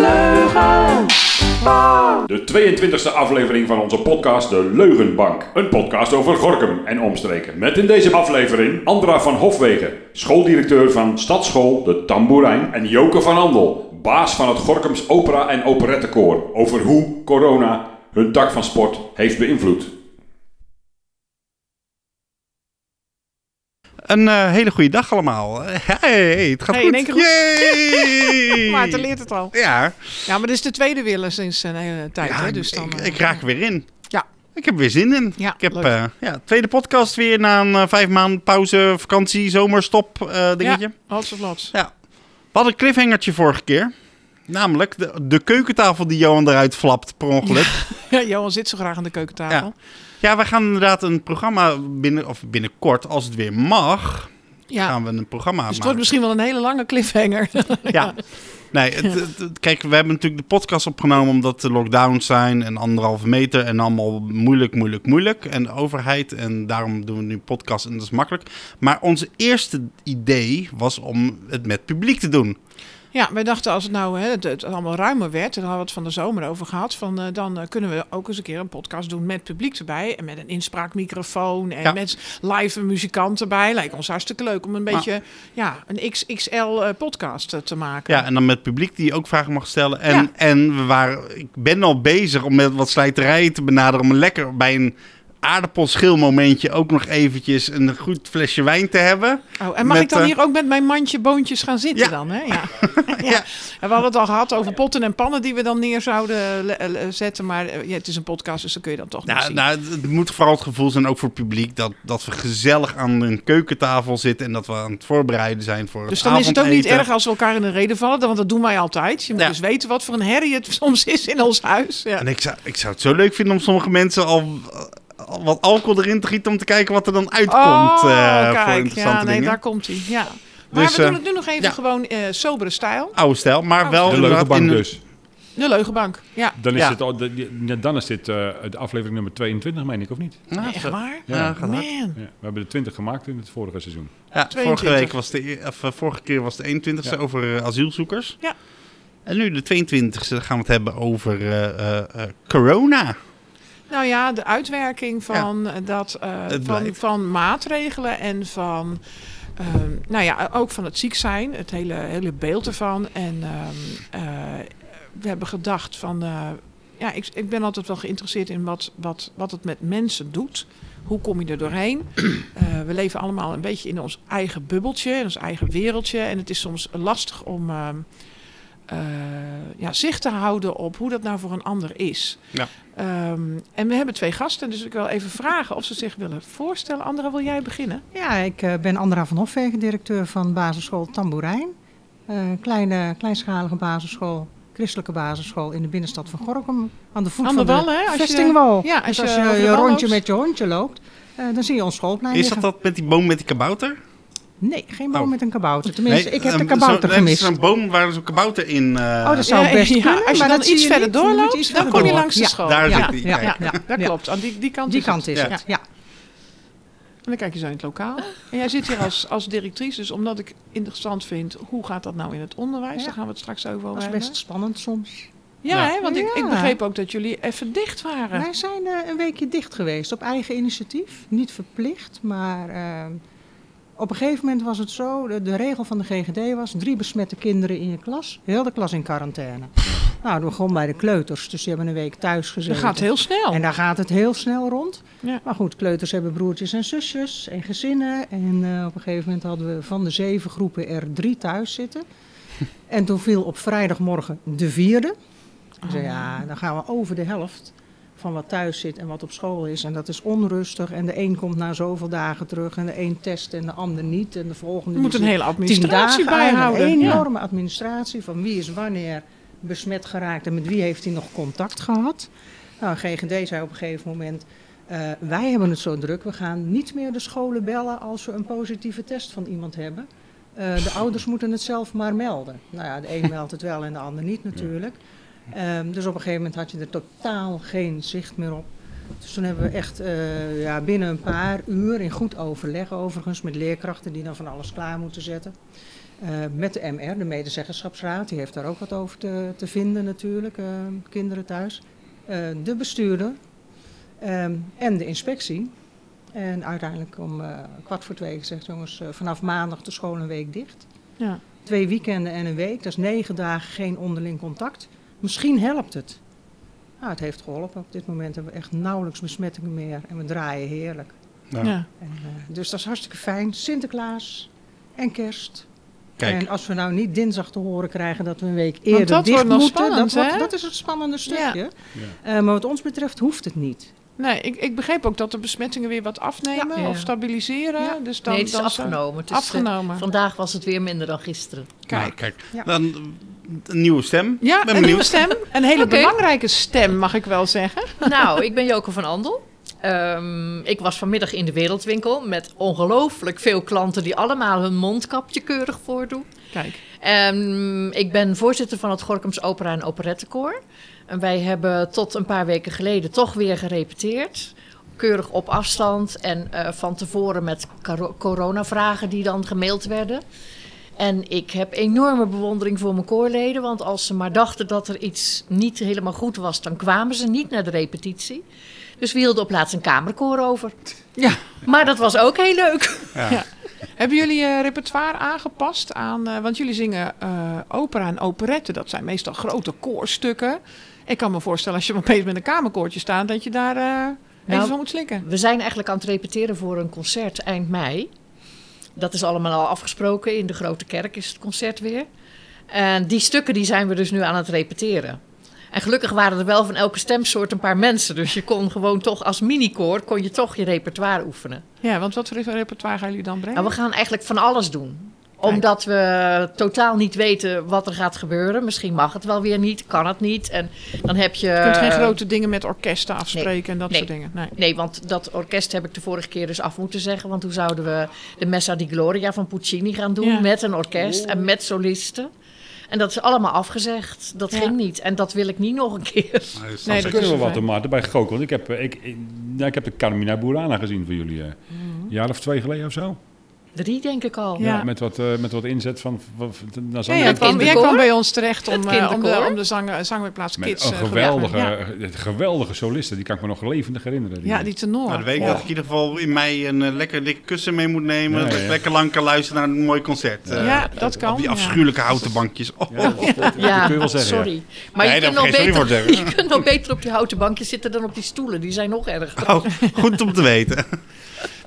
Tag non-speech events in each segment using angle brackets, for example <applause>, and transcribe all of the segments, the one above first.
Leugen. De 22e aflevering van onze podcast De Leugenbank. Een podcast over Gorkum en omstreken. Met in deze aflevering Andra van Hofwegen, schooldirecteur van Stadsschool De Tamboerijn. En Joke van Andel, baas van het Gorkums Opera en Operettekoor. Over hoe corona hun tak van sport heeft beïnvloed. Een eh, hele goede dag allemaal. Hey, het gaat Hey, in goed. één keer goed. <laughs> Maarten leert het al. Ja, Ja, maar dit is de tweede wille sinds een hele tijd. ja hè? ik, Dus dan, ik, eh, ik raak weer in. Ja. Ik heb weer zin in. Ja, ik heb eh, ja, tweede podcast weer na een vijf maanden pauze, vakantie, zomerstop dingetje. Lots of lots. Ja. We hadden een cliffhangertje vorige keer. Namelijk de, de keukentafel die Johan eruit flapt per ongeluk. <laughs> Ja, Johan zit zo graag aan de keukentafel. Ja, wij gaan inderdaad een programma binnen, of binnenkort, als het weer mag, Ja. gaan we een programma Dus het maken. wordt misschien wel een hele lange cliffhanger. <laughs> Ja. Nee, het, het- het- kijk, we hebben natuurlijk de podcast opgenomen omdat de lockdowns zijn en anderhalve meter en allemaal moeilijk, moeilijk, moeilijk. En de overheid en daarom doen we nu podcast en dat is makkelijk. Maar onze eerste idee was om het met publiek te doen. Ja, wij dachten als het nou hè, het, het allemaal ruimer werd, daar hadden we het van de zomer over gehad, van, eh, dan eh, kunnen we ook eens een keer een podcast doen met publiek erbij. En met een inspraakmicrofoon en Ja. met live muzikanten erbij. Lijkt ons hartstikke leuk om een beetje ja, een XXL eh, podcast te maken. Ja, en dan met publiek die ook vragen mag stellen. En, Ja. en we waren, ik ben al bezig om met wat slijterijen te benaderen. Om lekker bij een aardappelschilmomentje ook nog eventjes een goed flesje wijn te hebben. Oh, en mag Met, ik dan eh, hier ook met mijn mandje boontjes gaan zitten Ja. dan? Hè? Ja. <laughs> ja. En we hadden het al gehad over potten en pannen die we dan neer zouden zetten. Maar eh, ja, het is een podcast, dus dan kun je dan toch nog Nou, zien. nou, het- moet vooral het gevoel zijn, ook voor het publiek, dat, dat we gezellig aan een keukentafel zitten en dat we aan het voorbereiden zijn voor dus dan is het ook niet erg als we elkaar in de reden vallen, want dat doen wij altijd. Je moet Ja. dus weten wat voor een herrie het <laughs> soms is in ons huis. Ja. En ik zou, ik zou het zo leuk vinden om sommige mensen al wat alcohol erin te gieten om te kijken wat er dan uitkomt oh, eh, voor kijk. interessante Ja, nee, dingen. daar komt hij. Ja. Maar Dus, we doen eh, het nu nog even ja. gewoon eh, sobere stijl. Oude stijl, maar wel De Leugenbank in- dus. De leugenbank. Ja. Dan is, Ja. het, al- de- ja, dan is dit eh, de aflevering nummer 22, meen ik, of niet? Ja, Echt waar? Ja, gaat hard. Man. Ja, we hebben er 20 gemaakt in het vorige seizoen. Ja, 22. vorige, week was de, e- of, vorige keer was de 21ste Ja. over asielzoekers. Ja. En nu de 22ste gaan we het hebben over eh, eh, eh, corona. Nou ja, de uitwerking van, eh, dat, eh, van, van maatregelen en van, ehm, nou ja, ook van het ziek zijn, het hele, hele beeld ervan. En ehm, eh, we hebben gedacht van, ja, ik, ik ben altijd wel geïnteresseerd in wat, wat, wat het met mensen doet. Hoe kom je er doorheen? <clears throat> We leven allemaal een beetje in ons eigen bubbeltje, in ons eigen wereldje. En het is soms lastig om eh, ja, zicht te houden op hoe dat nou voor een ander is. Ja. Ehm, en we hebben twee gasten, dus ik wil even vragen of ze zich willen voorstellen. Andra, wil jij beginnen? Ja, ik eh, ben Andra van Hofwegen, directeur van basisschool Tamboerijn. Eh, kleine, kleinschalige basisschool, christelijke basisschool in de binnenstad van Gorkum. Aan de voet Aan de van wal, hè? Als je- vestingwal. ja, als dus je als je de rondje loopt. met je hondje loopt, eh, dan zie je ons schoolplein Is dat liggen. dat met die boom met die kabouter? Nee, geen boom Oh. met een kabouter. Tenminste, ik heb de ehm, kabouter zo- gemist. Er is een boom waar zo'n kabouter in... eh, Oh, dat zou best ja, kunnen, Als je maar dan dat iets verder doorloopt, iets dan verder kom je door. langs de Ja, school. daar ja, zit die, ja, dat ja. klopt. Aan die, die kant Die is kant het. is Ja. het, ja. En dan kijk je zo in het lokaal. En jij zit hier als, als directrice, dus omdat ik interessant vind, hoe gaat dat nou in het onderwijs? Ja. Daar gaan we het straks over Dat is hebben. best spannend soms. Ja, Ja. Hè, want ik, ik begreep ook dat jullie even dicht waren. Wij zijn eh, een weekje dicht geweest op eigen initiatief. Niet verplicht, maar eh, op een gegeven moment was het zo. De, de regel van de GGD was drie besmette kinderen in je klas. Heel de klas in quarantaine. Nou, dat begon bij de kleuters, dus die hebben een week thuis Dat gezeten. gaat heel snel. En daar gaat het heel snel rond. Ja. Maar goed, kleuters hebben broertjes en zusjes en gezinnen. En eh, op een gegeven moment hadden we van de zeven groepen er drie thuis zitten. <laughs> En toen viel op vrijdagmorgen de vierde. Zei, ja, dan gaan we over de helft van wat thuis zit en wat op school is. En dat is onrustig. En de een komt na zoveel dagen terug en de een test en de ander niet. En de volgende Je moet een hele administratie bijhouden. Een Ja. enorme administratie van wie is wanneer besmet geraakt en met wie heeft hij nog contact gehad. Nou, GGD zei op een gegeven moment, eh, wij hebben het zo druk, we gaan niet meer de scholen bellen als we een positieve test van iemand hebben. Eh, de ouders moeten het zelf maar melden. Nou ja, de een <laughs> meldt het wel en de ander niet natuurlijk. Ehm, dus op een gegeven moment had je er totaal geen zicht meer op. Dus toen hebben we echt eh, ja, binnen een paar uur, in goed overleg overigens, met leerkrachten die dan van alles klaar moeten zetten, Eh, met de MR, de Medezeggenschapsraad, die heeft daar ook wat over te, te vinden natuurlijk, eh, kinderen thuis. Eh, de bestuurder ehm, en de inspectie. En uiteindelijk om kwart voor twee gezegd, jongens, vanaf maandag de school een week dicht. Ja. Twee weekenden en een week, dat is negen dagen geen onderling contact. Misschien helpt het. Nou, het heeft geholpen. Op dit moment hebben we echt nauwelijks besmettingen meer en we draaien heerlijk. Ja. Ja. En, eh, dus dat is hartstikke fijn. Sinterklaas en kerst. Kijk, En als we nou niet dinsdag te horen krijgen dat we een week eerder dat dicht moeten, spannend, dat, wordt- hè? dat is het spannende stukje. Ja. Eh, maar wat ons betreft hoeft het niet. Nee, ik, ik begreep ook dat de besmettingen weer wat afnemen Ja. of stabiliseren. Ja. Dus dan, nee, het is dan afgenomen. Het is, eh, afgenomen. vandaag was het weer minder dan gisteren. nou, Kijk. kijk. Ja. Dan een nieuwe stem. Ja, Ben een benieuwd. nieuwe stem. Een hele belangrijke stem, mag ik wel zeggen. <laughs> nou, ik ben Joke van Andel. Ehm, ik was vanmiddag in de wereldwinkel met ongelooflijk veel klanten die allemaal hun mondkapje keurig voordoen. Kijk. Ehm, ik ben voorzitter van het Gorkums Opera en Operettekoor. En wij hebben tot een paar weken geleden toch weer gerepeteerd. Keurig op afstand en eh, van tevoren met coro- coronavragen die dan gemaild werden. En ik heb enorme bewondering voor mijn koorleden. Want als ze maar dachten dat er iets niet helemaal goed was, dan kwamen ze niet naar de repetitie. Dus we hielden op laatst een kamerkoor over. Ja. Maar dat was ook heel leuk. Ja. Ja. Hebben jullie je repertoire aangepast aan... eh, want jullie zingen eh, opera en operette. Dat zijn meestal grote koorstukken. Ik kan me voorstellen als je opeens met een kamerkoortje staat... dat je daar eh, even Nou, van moet slikken. We zijn eigenlijk aan het repeteren voor een concert eind mei. Dat is allemaal al afgesproken. In de Grote Kerk is het concert weer. En die stukken die zijn we dus nu aan het repeteren. En gelukkig waren er wel van elke stemsoort een paar mensen. Dus je kon gewoon toch als minicoor kon je toch je repertoire oefenen. Ja, want wat voor repertoire gaan jullie dan brengen? Nou, we gaan eigenlijk van alles doen. Omdat we totaal niet weten wat er gaat gebeuren. Misschien mag het wel weer niet, kan het niet. En dan heb je... Je kunt geen grote dingen met orkesten afspreken nee, en dat nee. soort dingen. Nee. Nee, want dat orkest heb ik de vorige keer dus af moeten zeggen. Want toen zouden we de Messa di Gloria van Puccini gaan doen Ja. met een orkest en met solisten. En dat is allemaal afgezegd. Dat Ja. ging niet. En dat wil ik niet nog een keer. Nee, dat zeker- kunnen we wat Maarten, bij. Want ik heb, ik, ik, nou, ik heb de Carmina Burana gezien voor jullie. eh, Een jaar of twee geleden of zo. Drie denk ik al. Ja. met, wat, eh, met wat inzet van... van, van naar Ja, zang- jij, kwam, jij kinderkoor. kwam bij ons terecht om, eh, om de, om de zang, zangwerkplaats Kids een eh, geweldige, Ja. geweldige soliste. Die kan ik me nog levendig herinneren. Die- ja, die tenor. Nou, dan weet ik dat ik in ieder geval in mei een lekker dikke kussen mee moet nemen. Ja, dat ja. ik lekker lang kan luisteren naar een mooi concert. Eh, Ja, dat kan. Op die ja. afschuwelijke houten bankjes. Oh, Ja, dat, dat- dat Ja, kun je wel zeggen. sorry. Maar Nee, je, kunt nog beter, <laughs> je kunt nog beter op die houten bankjes zitten dan op die stoelen. Die zijn nog erger. Oh, goed om te weten.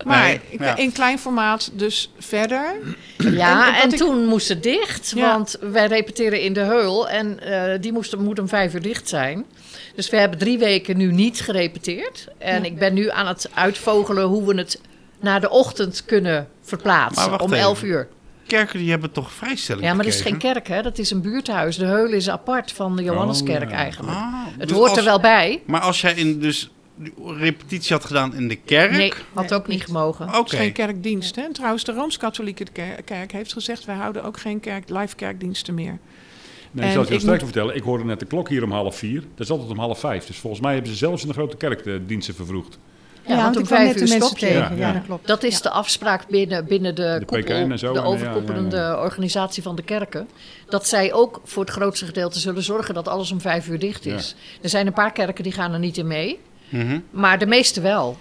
Maar in klein formaat dus verder. Ja, En- ik- toen moest het dicht, Ja. want wij repeteren in de Heul en eh, die moest, moet om vijf uur dicht zijn. Dus we hebben drie weken nu niet gerepeteerd. En Ja. ik ben nu aan het uitvogelen hoe we het naar de ochtend kunnen Maar verplaatsen, wacht om even. elf uur. Kerken die hebben toch vrijstelling Ja, maar dat is geen kerk, hè? dat is een buurthuis. De Heul is apart van de Johanneskerk Oh, ja. eigenlijk. Ah, Het dus hoort als- er wel bij. Maar als jij in dus repetitie had gedaan in de kerk... Nee, had ook niet gemogen. Oké. Is geen kerkdienst. Hè? En trouwens, de Rooms-Katholieke Ker- Kerk heeft gezegd... wij houden ook geen kerk, live kerkdiensten meer. Nee, En ik zal het je sterker moet- vertellen. Ik hoorde net de klok hier om half vier. Dat is altijd om half vijf. Dus volgens mij hebben ze zelfs in de grote kerk de diensten vervroegd. Ja, want om ik kwam vijf net uur de mensen stop je. tegen. Ja, Ja, ja. dat klopt. Dat is de afspraak binnen, binnen de, De koepel, PKN en zo, de overkoepelende ja, ja. organisatie van de kerken. Dat zij ook voor het grootste gedeelte zullen zorgen dat alles om vijf uur dicht is. Er zijn een paar kerken die gaan er niet in mee, Mhm. maar de meeste wel.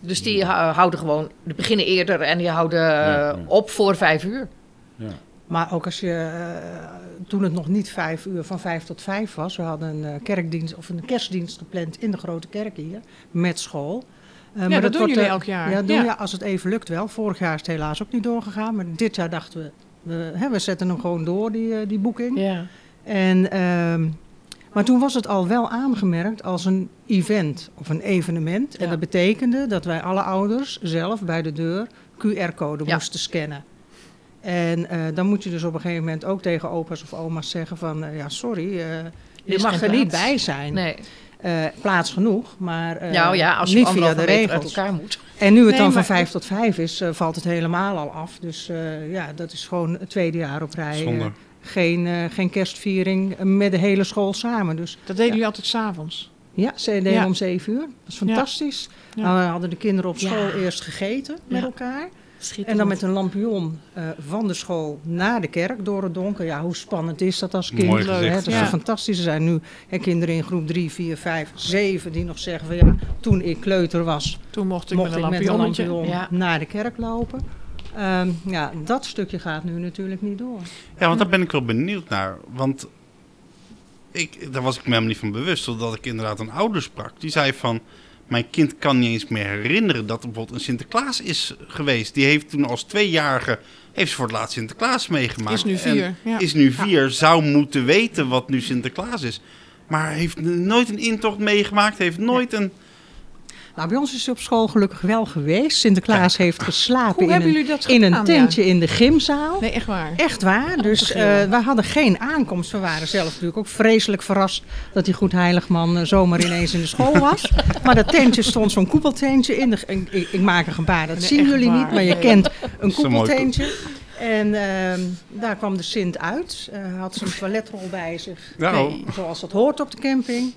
Dus die hou- houden gewoon, die beginnen eerder en die houden Ja, eh, ja. op voor vijf uur. Ja. Maar ook als je, eh, toen het nog niet vijf uur van vijf tot vijf was, we hadden een eh, kerkdienst of een kerstdienst gepland in de grote kerk hier, met school. Eh, Ja, dat doen wordt, jullie elk jaar. Ja, doen, Ja. als het even lukt wel. Vorig jaar is het helaas ook niet doorgegaan, maar dit jaar dachten we, we, hè, we zetten hem gewoon door, die, die boeking. Ja. En, ehm, maar toen was het al wel aangemerkt als een event of een evenement. En Ja. dat betekende dat wij alle ouders zelf bij de deur QR-code Ja. moesten scannen. En eh, dan moet je dus op een gegeven moment ook tegen opa's of oma's zeggen van... eh, ja, sorry, eh, je mag er niet bij zijn. Nee. Eh, plaats genoeg, maar eh, nou ja, als je niet via de uit regels. elkaar moet. En nu het Nee, dan van vijf tot vijf is, eh, valt het helemaal al af. Dus eh, ja, dat is gewoon het tweede jaar op rij. eh, Zonde. Geen, eh, geen kerstviering eh, met de hele school samen. Dus Dat deden jullie altijd s'avonds. ja, ze deden Ja. om zeven uur. Dat is fantastisch. Ja. Nou, we hadden de kinderen op school Ja. eerst gegeten met elkaar. En dan met een lampion eh, van de school naar de kerk door het donker. Ja, hoe spannend is dat als kind? Mooi Hè. Het is Ja. fantastisch. Er zijn nu hè, kinderen in groep 3, 4, 5, 7 die nog zeggen van ja, toen ik kleuter was, Toen mocht ik mocht met een ik met een lampionnetje. lampion Ja. naar de kerk lopen. Ehm, ja, dat stukje gaat nu natuurlijk niet door. Ja, want daar ben ik wel benieuwd naar. Want ik, daar was ik me helemaal niet van bewust. Totdat ik inderdaad een ouder sprak. Die zei van... Mijn kind kan niet eens meer herinneren dat er bijvoorbeeld een Sinterklaas is geweest. Die heeft toen als tweejarige... Heeft ze voor het laatst Sinterklaas meegemaakt. Is nu En vier. Ja. Is nu vier. Zou moeten weten wat nu Sinterklaas is. Maar heeft nooit een intocht meegemaakt. Heeft nooit een... Nou, bij ons is hij op school gelukkig wel geweest. Sinterklaas heeft geslapen Hoe in hebben een, in een tentje in de gymzaal. Nee, echt waar. Echt waar. Dus schreeuwen. eh wij hadden geen aankomst. We waren zelf natuurlijk ook vreselijk verrast dat die goed heiligman eh, zomaar ineens in de school was. <laughs> maar dat tentje stond zo'n koepeltentje in. De, ik, ik- ik maak een gebaar, dat Nee, zien jullie waar. niet, maar je Nee. kent <laughs> een koepeltentje. En ehm, daar kwam de Sint uit. Eh, Hij had zijn toiletrol bij zich, Nou, Nee. zoals dat hoort op de camping.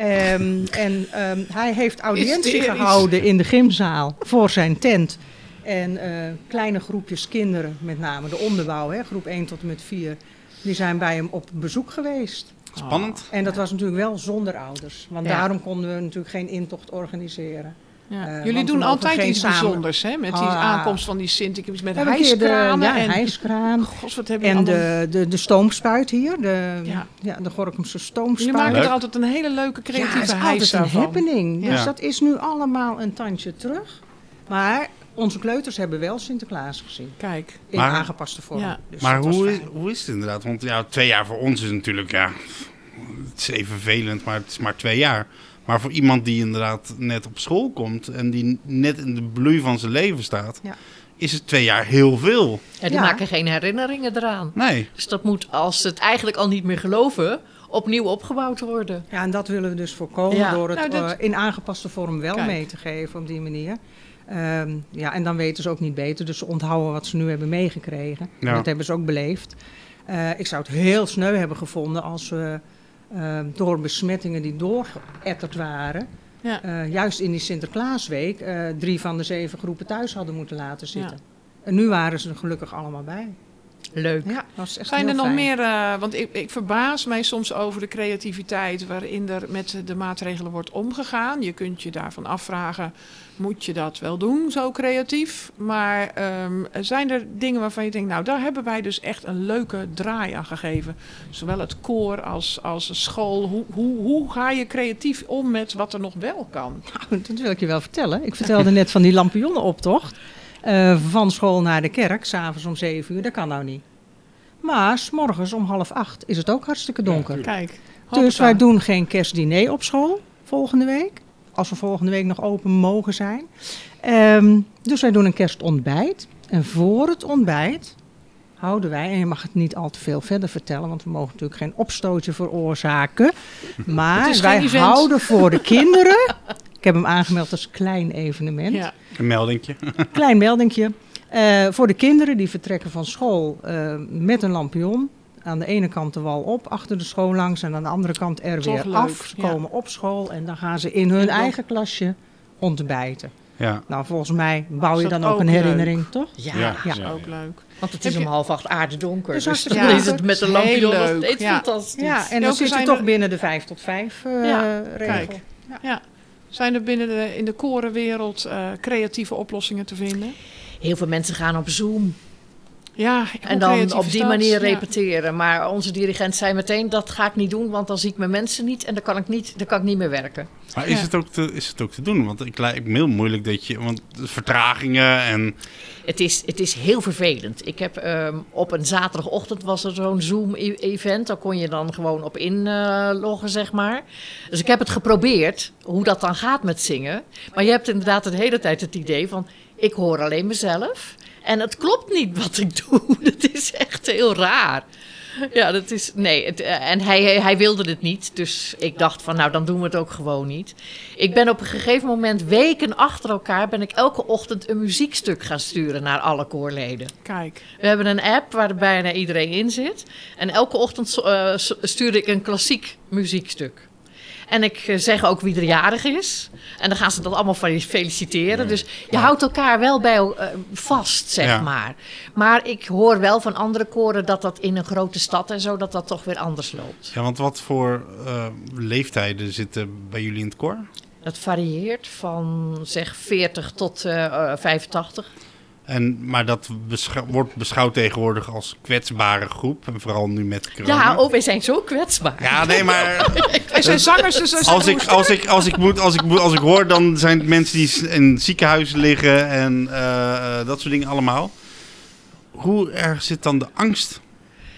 Ehm, en ehm, hij heeft audiëntie Hysterisch. gehouden in de gymzaal voor zijn tent. En eh, kleine groepjes kinderen, met name de onderbouw, hè, groep 1 tot en met 4, die zijn bij hem op bezoek geweest. spannend. En dat was natuurlijk wel zonder ouders. Want Ja. daarom konden we natuurlijk geen intocht organiseren. Ja. Eh, Jullie doen altijd iets samen- bijzonders, hè? Met die Ah. aankomst van die Sint. Ik heb iets met de- ja, en... God, wat hebben En allemaal... de, de, de stoomspuit hier, de, Ja. ja. de Gorkumse Jullie stoomspuit. maken Leuk. er altijd een hele leuke ja, creatieve het is hijs altijd een van. happening. Dus Ja. dat is nu allemaal een tandje terug. Maar onze kleuters hebben wel Sinterklaas gezien. Kijk. In Maar- aangepaste vorm. Ja. Dus Maar hoe is, hoe is het inderdaad? Want ja, twee jaar voor ons is natuurlijk, ja, het is even vervelend, maar het is maar twee jaar. Maar voor iemand die inderdaad net op school komt en die net in de bloei van zijn leven staat, Ja. is het twee jaar heel veel. Ja, die Ja. maken geen herinneringen eraan. Nee. Dus dat moet, als ze het eigenlijk al niet meer geloven, opnieuw opgebouwd worden. Ja, en dat willen we dus voorkomen Ja. door het Nou, dat- eh, in aangepaste vorm wel Kijk. mee te geven op die manier. Ehm, ja, en dan weten ze ook niet beter, dus ze onthouden wat ze nu hebben meegekregen. Ja. Dat hebben ze ook beleefd. Eh, ik zou het heel sneu hebben gevonden als we eh, door besmettingen die doorgeëtterd waren, Ja. eh, juist in die Sinterklaasweek, eh, drie van de zeven groepen thuis hadden moeten laten zitten. Ja. En nu waren ze er gelukkig allemaal bij. Leuk. Ja, dat was echt Zijn heel er nog fijn. meer, eh, want ik, ik verbaas mij soms over de creativiteit waarin er met de maatregelen wordt omgegaan. Je kunt je daarvan afvragen, moet je dat wel doen, zo creatief? Maar ehm, zijn er dingen waarvan je denkt, nou daar hebben wij dus echt een leuke draai aan gegeven. Zowel het koor als, als de school. Hoe, hoe, hoe ga je creatief om met wat er nog wel kan? Nou, dat wil ik je wel vertellen. Ik vertelde net van die lampionnenoptocht. Eh van school naar de kerk, s'avonds om zeven uur. Dat kan nou niet. Maar s'morgens om half acht is het ook hartstikke donker. Kijk. dus wij doen geen kerstdiner op school volgende week. Als we volgende week nog open mogen zijn. Ehm, dus wij doen een kerstontbijt. En voor het ontbijt houden wij, en je mag het niet al te veel verder vertellen, want we mogen natuurlijk geen opstootje veroorzaken. <laughs> Maar wij event. houden voor de <laughs> kinderen. Ik heb hem aangemeld als klein evenement. Ja, Een meldingje. <laughs> Klein meldingje. Eh, voor de kinderen die vertrekken van school eh, met een lampion. Aan de ene kant de wal op, achter de school langs. En aan de andere kant er Toch weer leuk, af. Ze ja. komen op school en dan gaan ze in hun eigen klasje ontbijten. Ja. Nou, volgens mij bouw Is je dan ook ook een leuk? herinnering, toch? Ja, Ja. Ja. ook leuk. want het is om half acht aardedonker. Dus Dus, dan is het met een Heel lampje nog leuk, steeds ja. fantastisch. Ja, en dan zit je toch er- binnen de vijf tot vijf eh, Ja, regel. kijk. Ja. Zijn er binnen de, in de korenwereld eh, creatieve oplossingen te vinden? Heel veel mensen gaan op Zoom Ja, hoe en dan op die manier Ja. repeteren. Maar onze dirigent zei meteen, dat ga ik niet doen, want dan zie ik mijn mensen niet en dan kan ik niet, dan kan ik niet meer werken. Maar is, Ja. het ook te, is het ook te doen? Want ik lijkt me heel moeilijk dat je... Want vertragingen en... Het is, het is heel vervelend. Ik heb ehm, op een zaterdagochtend was er zo'n Zoom-event. Daar kon je dan gewoon op inloggen, zeg maar. Dus ik heb het geprobeerd, hoe dat dan gaat met zingen. Maar je hebt inderdaad de hele tijd het idee van... ik hoor alleen mezelf. En het klopt niet wat ik doe. <laughs> Het is echt heel raar. Ja, dat is. Nee, het, eh, en hij, hij wilde het niet. Dus ik dacht van, nou, dan doen we het ook gewoon niet. Ik ben op een gegeven moment, weken achter elkaar, ben ik elke ochtend een muziekstuk gaan sturen naar alle koorleden. Kijk, We hebben een app waar bijna iedereen in zit. En elke ochtend s- stuurde ik een klassiek muziekstuk. En ik eh, zeg ook wie er jarig is. En dan gaan ze dat allemaal fel- feliciteren. Dus je houdt elkaar wel bij eh, vast, zeg Ja. maar. Maar ik hoor wel van andere koren dat dat in een grote stad en zo, dat dat toch weer anders loopt. Ja, want wat voor eh, leeftijden zitten bij jullie in het koor? Het varieert van zeg 40 tot eh, 85. En, maar dat beschou- wordt beschouwd tegenwoordig als kwetsbare groep. En vooral nu met corona. Ja, oh, wij zijn zo kwetsbaar. Ja, nee, maar <laughs> Wij zijn zangers, dus als ik, als, ik, als, ik moet, als, ik moet, als ik hoor, dan zijn het mensen die in ziekenhuizen liggen en eh, eh, dat soort dingen allemaal. Hoe erg zit dan de angst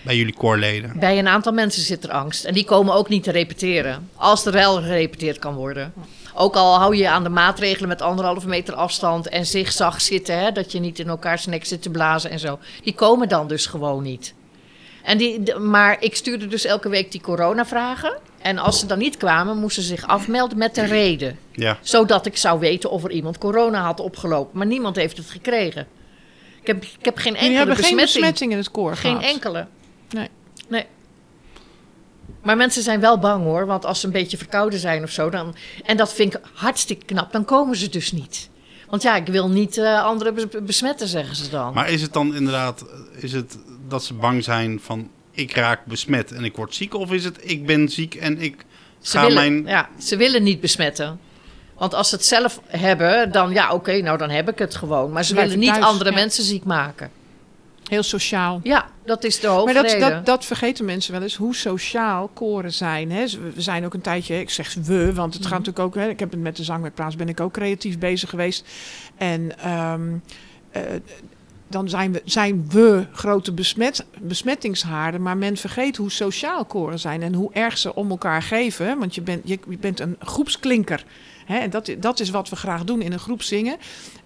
bij jullie koorleden? Bij een aantal mensen zit er angst. En die komen ook niet te repeteren. Als er wel gerepeteerd kan worden. Ook al hou je aan de maatregelen met anderhalve meter afstand en zigzag zitten, hè, dat je niet in elkaars nek zit te blazen en zo. Die komen dan dus gewoon niet. En die, de- maar ik stuurde dus elke week die coronavragen. En als ze dan niet kwamen, moesten ze zich afmelden met een reden. Ja, Zodat ik zou weten of er iemand corona had opgelopen. Maar niemand heeft het gekregen. Ik heb, ik heb geen Jullie enkele hebben geen besmetting. besmetting in het koor Geen gehad. enkele. Nee. Nee. Maar mensen zijn wel bang hoor, want als ze een beetje verkouden zijn of zo, dan, en dat vind ik hartstikke knap, dan komen ze dus niet. Want ja, ik wil niet eh, anderen bes- besmetten, zeggen ze dan. maar is het dan inderdaad is het dat ze bang zijn van ik raak besmet en ik word ziek? Of is het ik ben ziek en ik ze, ga willen, mijn... ja, ze willen niet besmetten. Want als ze het zelf hebben, dan ja, oké, nou dan heb ik het gewoon. Maar ze Blijf willen niet thuis, andere ja. mensen ziek maken. Heel sociaal. Ja, dat is de Maar hoofdreden. dat, dat, dat vergeten mensen wel eens, hoe sociaal koren zijn. Hè. We zijn ook een tijdje, ik zeg we, want het gaat Mhm. natuurlijk ook... Hè, ik heb het met de zangwerkplaats, ben ik ook creatief bezig geweest. En ehm, eh, dan zijn we, zijn we grote besmet, besmettingshaarden, maar men vergeet hoe sociaal koren zijn en hoe erg ze om elkaar geven. Want je bent, je, je bent een groepsklinker. Hè, en dat, dat is wat we graag doen in een groep zingen.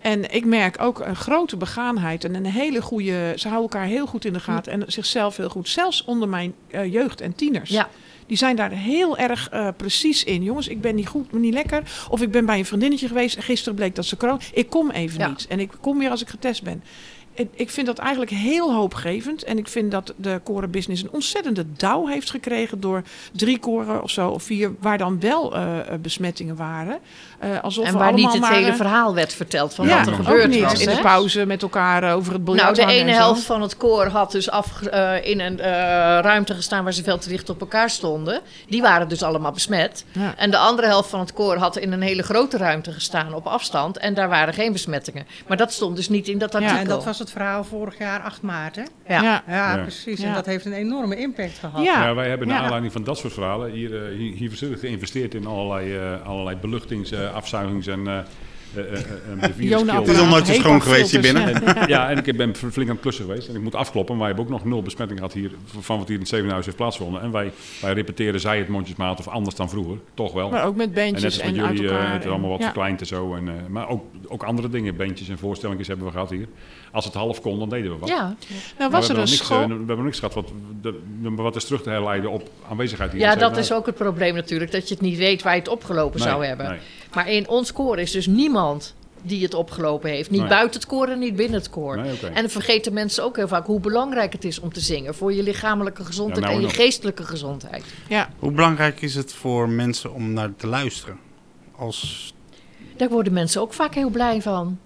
En ik merk ook een grote begaanheid en een hele goede. Ze houden elkaar heel goed in de gaten en zichzelf heel goed. Zelfs onder mijn eh, jeugd en tieners. Ja, Die zijn daar heel erg eh, precies in. Jongens, ik ben niet goed, niet lekker. Of ik ben bij een vriendinnetje geweest en gisteren bleek dat ze corona. Ik kom even Ja. niet. En ik kom weer als ik getest ben. Ik vind dat eigenlijk heel hoopgevend. En ik vind dat de korenbusiness een ontzettende dauw heeft gekregen door drie koren of zo, of vier, waar dan wel eh, eh, besmettingen waren. Eh, alsof en waar niet allemaal het maar, hele verhaal werd verteld van ja, wat er gebeurd niet. was. in de pauze met elkaar over het biljart Nou, de ene helft van het koor had dus af, in een ruimte gestaan waar ze veel te dicht op elkaar stonden. Die waren dus allemaal besmet. Ja. En de andere helft van het koor had in een hele grote ruimte gestaan op afstand. En daar waren geen besmettingen. Maar dat stond dus niet in dat Ja, artikel. En dat was het verhaal vorig jaar 8 maart, hè? Ja. Ja. Precies. Ja. En dat heeft een enorme impact gehad. Ja. Ja, wij hebben naar Ja. aanleiding van dat soort verhalen hier, eh, hier, geïnvesteerd in allerlei, eh, allerlei beluchtings, eh, afzuigings en. <laughs> Het is nog nooit zo schoon geweest hier binnen. ja. <laughs> Ja, en ik ben flink aan het klussen geweest. En ik moet afkloppen. Wij hebben ook nog nul besmetting gehad hier van wat hier in het Zevenhuis heeft plaatsgevonden. En wij, wij repeteren zij het mondjesmaat of anders dan vroeger. Toch wel. Maar ook met en net bandjes als en, met jullie, eh, het is allemaal wat verkleind en zo. En, eh, maar ook, ook andere dingen, bandjes en voorstellingen hebben we gehad hier. Als het half kon, dan deden we wat. Ja. Nou was we er hebben een nog niks, school... eh, we hebben niks gehad wat, de- wat is terug te herleiden op aanwezigheid hier. ja, dat is ook het probleem natuurlijk. Dat je het niet weet waar je het opgelopen Nee, zou hebben. nee. Maar in ons koor is dus niemand die het opgelopen heeft. Niet Nee. buiten het koor en niet binnen het koor. Nee, oké. En dan vergeten mensen ook heel vaak hoe belangrijk het is om te zingen. Voor je lichamelijke gezondheid nou en je nog. geestelijke gezondheid. Ja, Hoe belangrijk is het voor mensen om naar te luisteren? Als, Daar worden mensen ook vaak heel blij van.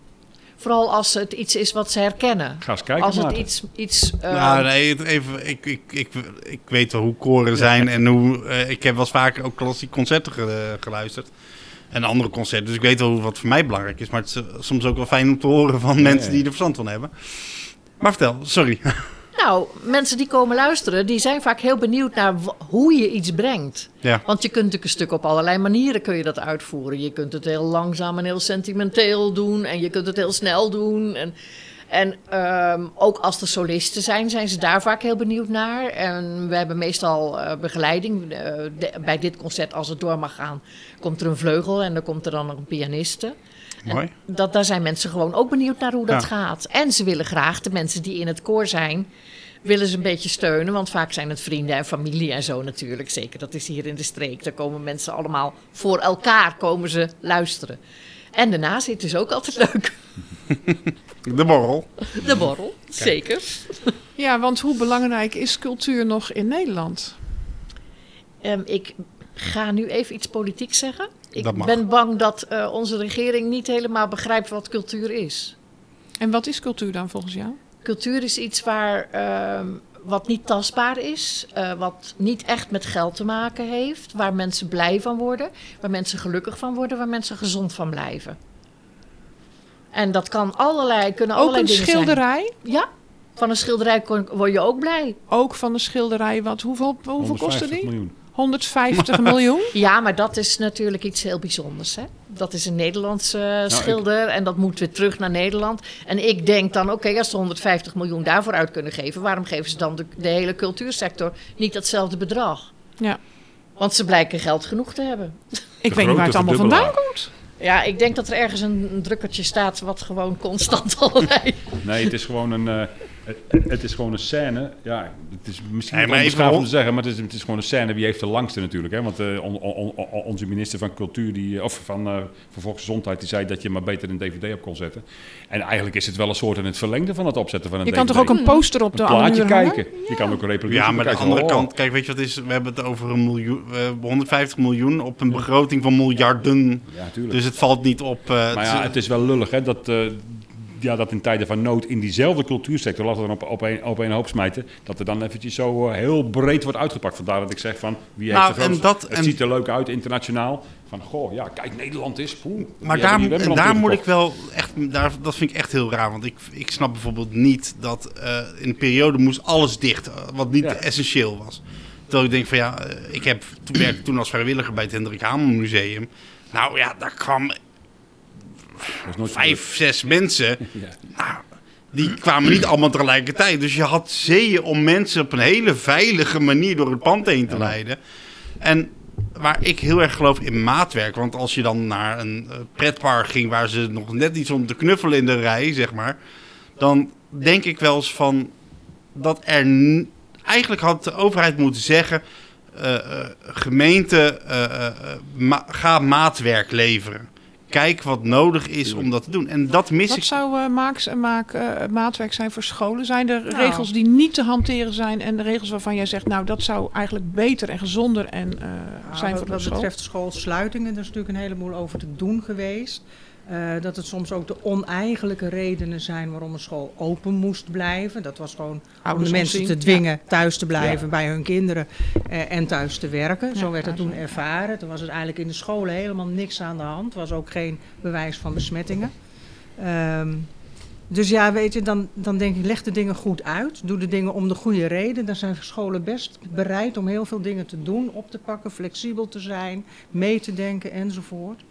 Vooral als het iets is wat ze herkennen. Ga eens kijken, als het Maarten. iets... iets eh, nou, nee, even, ik, ik, ik, ik weet wel hoe koren zijn en hoe... eh, ik heb wel eens vaker ook klassieke concerten ge- geluisterd. En andere concerten, dus ik weet wel wat voor mij belangrijk is. Maar het is eh, soms ook wel fijn om te horen van mensen ja. die er verstand van hebben. Maar vertel, sorry. <laughs> Nou, mensen die komen luisteren, die zijn vaak heel benieuwd naar hoe je iets brengt. ja. Want je kunt natuurlijk een stuk op allerlei manieren kun je dat uitvoeren. Je kunt het heel langzaam en heel sentimenteel doen. En je kunt het heel snel doen. En, en ehm, ook als er solisten zijn, zijn ze daar vaak heel benieuwd naar. En we hebben meestal eh, begeleiding. Eh, de- bij dit concert, als het door mag gaan, komt er een vleugel en dan komt er dan nog een pianiste. Mooi. Dat, daar zijn mensen gewoon ook benieuwd naar hoe dat Ja. gaat. En ze willen graag, de mensen die in het koor zijn, willen ze een beetje steunen. Want vaak zijn het vrienden en familie en zo natuurlijk. Zeker, dat is hier in de streek. Daar komen mensen allemaal voor elkaar komen ze luisteren. En daarna zit is ook altijd leuk. <laughs> De borrel. De borrel, zeker. ja, want hoe belangrijk is cultuur nog in Nederland? Ehm, ik ga nu even iets politiek zeggen. Ik ben bang dat eh, onze regering niet helemaal begrijpt wat cultuur is. En wat is cultuur dan volgens jou? Cultuur is iets waar, ehm, wat niet tastbaar is, eh, wat niet echt met geld te maken heeft, waar mensen blij van worden, waar mensen gelukkig van worden, waar mensen gezond van blijven. En dat kan allerlei, kunnen Ook allerlei een dingen schilderij? zijn. Ja, van een schilderij word je ook blij. Ook van een schilderij. Wat, hoeveel hoeveel kostte 150 die? miljoen. 150 <laughs> miljoen? Ja, maar dat is natuurlijk iets heel bijzonders. Hè? Dat is een Nederlandse schilder en dat moet weer terug naar Nederland. En ik denk dan, oké, als ze 150 miljoen daarvoor uit kunnen geven... waarom geven ze dan de, de hele cultuursector niet datzelfde bedrag? Ja. Want ze blijken geld genoeg te hebben. Ik weet niet waar het allemaal vandaan komt. Ja, ik denk dat er ergens een, een drukkertje staat wat gewoon constant <laughs> allerlei... Nee, het is gewoon een, eh, het, het is gewoon een scène. Ja, het is misschien Hey, maar even om te zeggen, maar het is, het is gewoon een scène. Wie heeft de langste natuurlijk? Hè? Want eh, on- on- on- onze minister van Cultuur, die, of van, eh van Volksgezondheid, die zei dat je maar beter een DVD op kon zetten. En eigenlijk is het wel een soort in het verlengde van het opzetten van een Je DVD. kan toch ook een poster op een de plaatje muur hangen? kijken. Je kan ook een Ja, maar de bekijken. andere Oh. kant, kijk, weet je wat is? We hebben het over een miljoen, hebben 150 miljoen op een begroting van miljarden. Ja, natuurlijk. Dus het valt niet op. eh, Maar het- ja, het is wel lullig hè, dat, eh, ja, dat in tijden van nood in diezelfde cultuursector, laten we dan op, op, een, op een hoop smijten, dat er dan eventjes zo eh, heel breed wordt uitgepakt. Vandaar dat ik zeg van, wie heeft Nou, de grootste- dat- Het en- ziet er leuk uit internationaal. Van, goh, ja, kijk, Nederland is... Poeh, Maar daar, en daar moet ik wel echt, daar, dat vind ik echt heel raar. Want ik, ik snap bijvoorbeeld niet dat eh, in een periode moest alles dicht, eh, wat niet Ja. essentieel was. Terwijl ik denk van ja, ik heb toen werkte toen als vrijwilliger bij het Hendrik Hamel Museum. Nou ja, daar kwam nooit vijf, zes mensen. <laughs> Ja. Nou, die kwamen niet allemaal tegelijkertijd. Dus je had zeeën om mensen op een hele veilige manier door het pand heen te leiden. En waar ik heel erg geloof in maatwerk. Want als je dan naar een eh, pretpark ging waar ze nog net iets om te knuffelen in de rij, zeg maar. Dan denk ik wel eens van dat er. Eigenlijk had de overheid moeten zeggen. eh, eh, gemeente, ma- ga maatwerk leveren. Kijk wat nodig is om dat te doen. En dat mis Wat ik. zou eh, maaks, en maak, eh, maatwerk zijn voor scholen? Zijn er Nou. regels die niet te hanteren zijn en de regels waarvan jij zegt, nou dat zou eigenlijk beter en gezonder en, eh, Nou, zijn wat, voor de wat school? betreft schoolsluitingen, daar is natuurlijk een heleboel over te doen geweest. Eh, dat het soms ook de oneigenlijke redenen zijn waarom een school open moest blijven. Dat was gewoon om de mensen te dwingen thuis te blijven Ja. bij hun kinderen eh, en thuis te werken. Zo werd het thuis toen ervaren. Toen was het eigenlijk in de scholen helemaal niks aan de hand. Er was ook geen bewijs van besmettingen. Ehm, dus ja, weet je, dan, dan denk ik, leg de dingen goed uit. Doe de dingen om de goede reden. Dan zijn scholen best bereid om heel veel dingen te doen, op te pakken, flexibel te zijn, mee te denken enzovoort.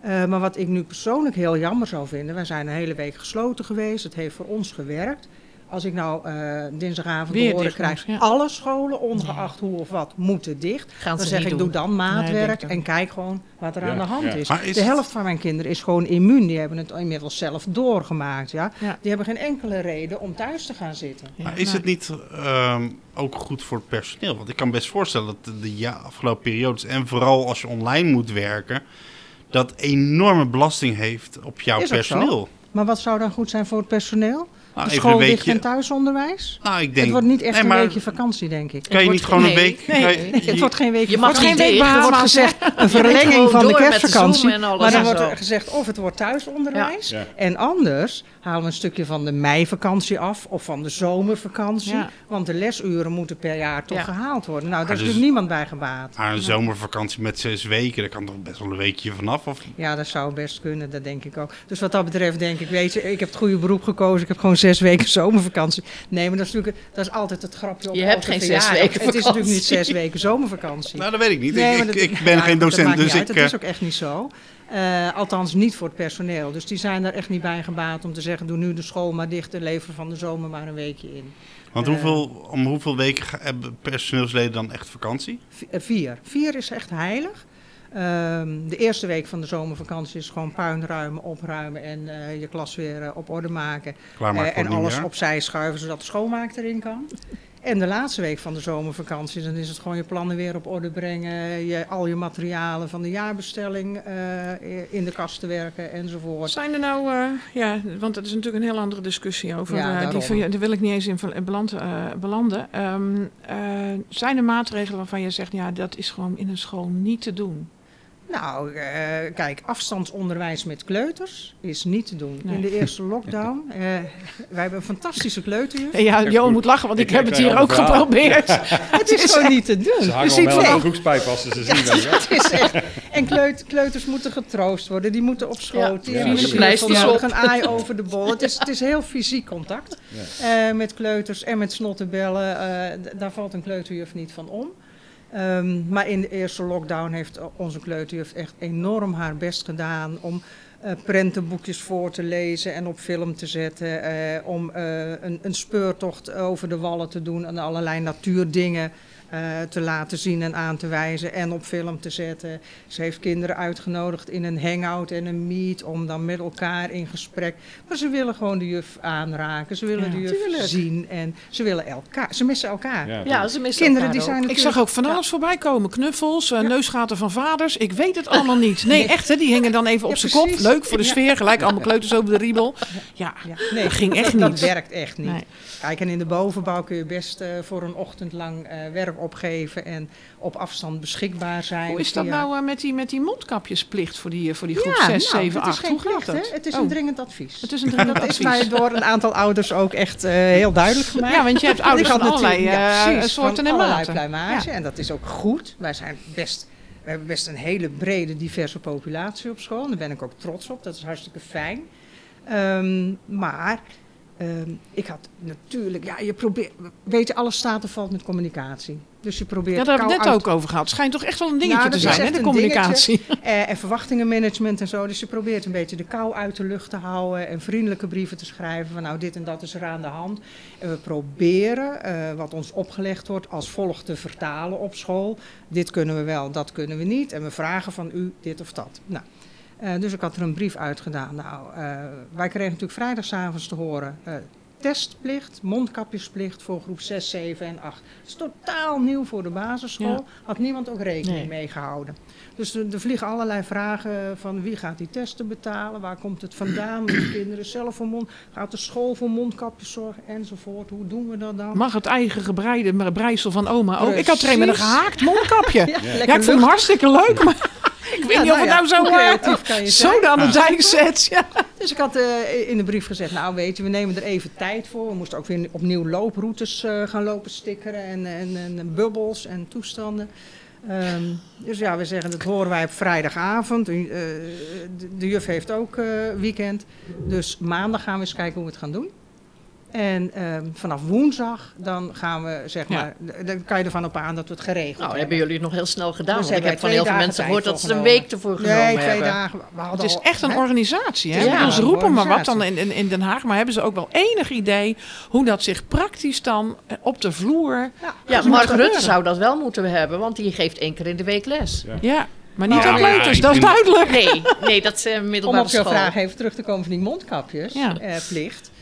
Eh, maar wat ik nu persoonlijk heel jammer zou vinden, wij zijn een hele week gesloten geweest. Het heeft voor ons gewerkt. Als ik nou eh, dinsdagavond Weer te horen krijg, ja. alle scholen, ongeacht hoe of wat, moeten dicht. Gaan Dan ze zeg ik, doen. doe dan maatwerk en kijk gewoon wat er Ja, aan de hand ja. is. De het- helft van mijn kinderen is gewoon immuun. Die hebben het inmiddels zelf doorgemaakt. Ja? Ja. Die hebben geen enkele reden om thuis te gaan zitten. Ja, Maar is het niet ehm, ook goed voor het personeel? Want ik kan best voorstellen dat de, de ja, afgelopen periodes, en vooral als je online moet werken, dat enorme belasting heeft op jouw zo. personeel. Maar wat zou dan goed zijn voor het personeel? Nou, de even school een dicht en weekje. thuisonderwijs? Nou, ik denk. het wordt niet echt nee, een weekje vakantie, denk ik. Kan je niet gewoon een geen- week. nee, kan nee, je- Het wordt geen weekje Je mag vakantie. niet Er wordt gezegd een <laughs> verlenging van de kerstvakantie. Zoom en alles Maar dan en wordt er gezegd of het wordt thuisonderwijs. Ja. En anders halen we een stukje van de meivakantie af of van de zomervakantie. Ja. Want de lesuren moeten per jaar toch Ja. gehaald worden. Nou, daar is dus- natuurlijk niemand bij gebaat. Maar een zomervakantie met zes weken, daar kan toch best wel een weekje vanaf? Of... Ja, dat zou best kunnen, dat denk ik ook. Dus wat dat betreft denk ik, weet je, ik heb het goede beroep gekozen. Ik heb gewoon zes weken zomervakantie. Nee, maar dat is natuurlijk, dat is altijd het grapje op Je hebt geen zes weken Het is natuurlijk niet vakantie. zes weken zomervakantie. Nou, dat weet ik niet. Nee, ik, ik, dat- ik ben ja, geen dat docent, maakt niet dus uit. ik. Dat is eh, ook echt niet zo. Eh, althans, niet voor het personeel. Dus die zijn er echt niet bij gebaat om te zeggen: doe nu de school maar dicht en lever van de zomer maar een weekje in. Want hoeveel, om hoeveel weken hebben personeelsleden dan echt vakantie? Eh, vier. Vier is echt heilig. Ehm, de eerste week van de zomervakantie is gewoon puin ruimen, opruimen en eh, je klas weer eh, op orde maken. Eh, voor en alles opzij schuiven zodat de schoonmaak erin kan. En de laatste week van de zomervakantie, dan is het gewoon je plannen weer op orde brengen. Je, al je materialen van de jaarbestelling eh, in de kast te werken enzovoort. Zijn er nou, eh, ja, want dat is natuurlijk een heel andere discussie over. Ja, eh, die, daarom. van je- daar wil ik niet eens in beland, belanden. Ehm, eh, zijn er maatregelen waarvan je zegt, ja, dat is gewoon in een school niet te doen? Nou, eh, kijk, afstandsonderwijs met kleuters is niet te doen. Nee. In de eerste lockdown, eh, wij hebben een fantastische kleuterjuf. En ja, Johan moet lachen, want ik, Ik heb het hier ook een verhaal. geprobeerd. <laughs> Het is <laughs> gewoon niet te doen. Ze hangen wel aan de als ze ze <laughs> zien. Het is echt. En kleut- kleuters moeten getroost worden, die moeten op schoot. Ja, die ja, hebben vieze een een aai over de bol. Het is, het is heel fysiek contact eh, met kleuters en met snottenbellen. eh, daar valt een kleuterjuf niet van om. Ehm, maar in de eerste lockdown heeft onze kleuterjuf echt enorm haar best gedaan om eh, prentenboekjes voor te lezen en op film te zetten. eh, om eh, een, een speurtocht over de wallen te doen en allerlei natuurdingen eh, te laten zien en aan te wijzen en op film te zetten. Ze heeft kinderen uitgenodigd in een hangout en een meet om dan met elkaar in gesprek. Maar ze willen gewoon de juf aanraken, ze willen Ja. de juf Tuurlijk. zien en ze willen elkaar. Ze missen elkaar. Ja, Ja, ze missen Kinderen elkaar die zijn Ik zag ook van alles voorbij komen. Knuffels, eh, neusgaten van vaders. Ik weet het allemaal niet. Nee, echt hè, die hingen dan even op zijn kop. Leuk voor de Ja. sfeer. Gelijk allemaal kleuters over de riebel. Ja, Ja, nee, dat ging echt dat niet. werkt echt niet. Nee. Kijk, en in de bovenbouw kun je best eh, voor een ochtend lang eh, werk opgeven en op afstand beschikbaar zijn. Hoe is dat via- nou eh, met, die, met die mondkapjesplicht voor die, eh, voor die groep ja, 6, nou, 7, het is 8? geen Hoe gaat dat? Het is Oh, een dringend advies. Het is een dringend dat is advies. mij door een aantal ouders ook echt eh, heel duidelijk gemaakt. Ja, want je hebt <laughs> ouders van allerlei ja, precies, soorten van en maten. pluimage. En dat is ook goed. Wij zijn best, we hebben best een hele brede, diverse populatie op school. Daar ben ik ook trots op. Dat is hartstikke fijn. Ehm, maar ehm, ik had natuurlijk, ja, je probeert, weet je, alles staat of valt met communicatie. Dus je probeert Ja, daar hebben we net ook over gehad. Het schijnt toch echt wel een dingetje Nou, te zijn, hè, de communicatie. eh, en verwachtingenmanagement en zo. Dus je probeert een beetje de kou uit de lucht te houden. En vriendelijke brieven te schrijven van nou dit en dat is er aan de hand. En we proberen eh, wat ons opgelegd wordt als volgt te vertalen op school. Dit kunnen we wel, dat kunnen we niet. En we vragen van u dit of dat. Nou, eh, dus ik had er een brief uitgedaan. Nou, eh, wij kregen natuurlijk vrijdagavond te horen... Testplicht, mondkapjesplicht voor groep 6, 7 en 8. Dat is totaal nieuw voor de basisschool. Ja. Had niemand ook rekening Nee. mee gehouden. Dus er, er vliegen allerlei vragen van wie gaat die testen betalen, waar komt het vandaan, moeten de <clears throat> kinderen zelf voor mond, gaat de school voor mondkapjes zorgen enzovoort. Hoe doen we dat dan? Mag het eigen gebreide breisel van oma ook? Ik had er een met een gehaakt mondkapje. <laughs> Ja, lekker ik vond hem hartstikke leuk, maar ik weet Ja, niet of nou het nou zo, creatief kan je <laughs> zo aan de dijk zet. Ja. Dus ik had eh, in de brief gezegd, nou weet je, we nemen er even tijd voor. We moesten ook weer opnieuw looproutes eh, gaan lopen stickeren en, en, en bubbels en toestanden. Ehm, dus ja, we zeggen, dat horen wij op vrijdagavond. Eh, de, de juf heeft ook weekend. Dus maandag gaan we eens kijken hoe we het gaan doen. En ehm, vanaf woensdag, dan gaan we, zeg Ja. maar, dan kan je ervan op aan dat we het geregeld Nou, hebben. hebben jullie het nog heel snel gedaan. Dus want ik heb van heel veel mensen gehoord dat ze een week ervoor genomen Nee, twee hebben. dagen. We Het is al- echt een hè? organisatie. Hè? Ja, Ja, Ons een roepen maar wat dan in, in, in Den Haag. Maar hebben ze ook wel enig idee hoe dat zich praktisch dan eh, op de vloer... Ja, Ja, dat Mark Rutte zou dat wel moeten hebben, want die geeft één keer in de week les. Ja, maar niet Nou, aan ja, kleuters, ik dat is duidelijk. Nee, nee dat is eh, Om middelbare op jouw vraag even terug te komen van die mondkapjes, Ja. eh, plicht. Eh,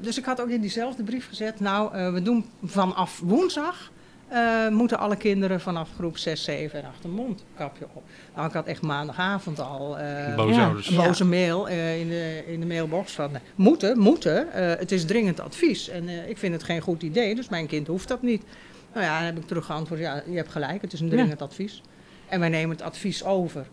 dus ik had ook in diezelfde brief gezet, nou, eh, we doen vanaf woensdag, eh, moeten alle kinderen vanaf groep 6, 7 en 8 een mondkapje op. Nou, ik had echt maandagavond al eh, Boze Ja. ouders. een boze mail eh, in, de, in de mailbox van, moeten, moeten, eh, het is dringend advies. En eh, ik vind het geen goed idee, dus mijn kind hoeft dat niet. Nou ja, dan heb ik terug geantwoord, ja, je hebt gelijk, het is een dringend advies. En wij nemen het advies over.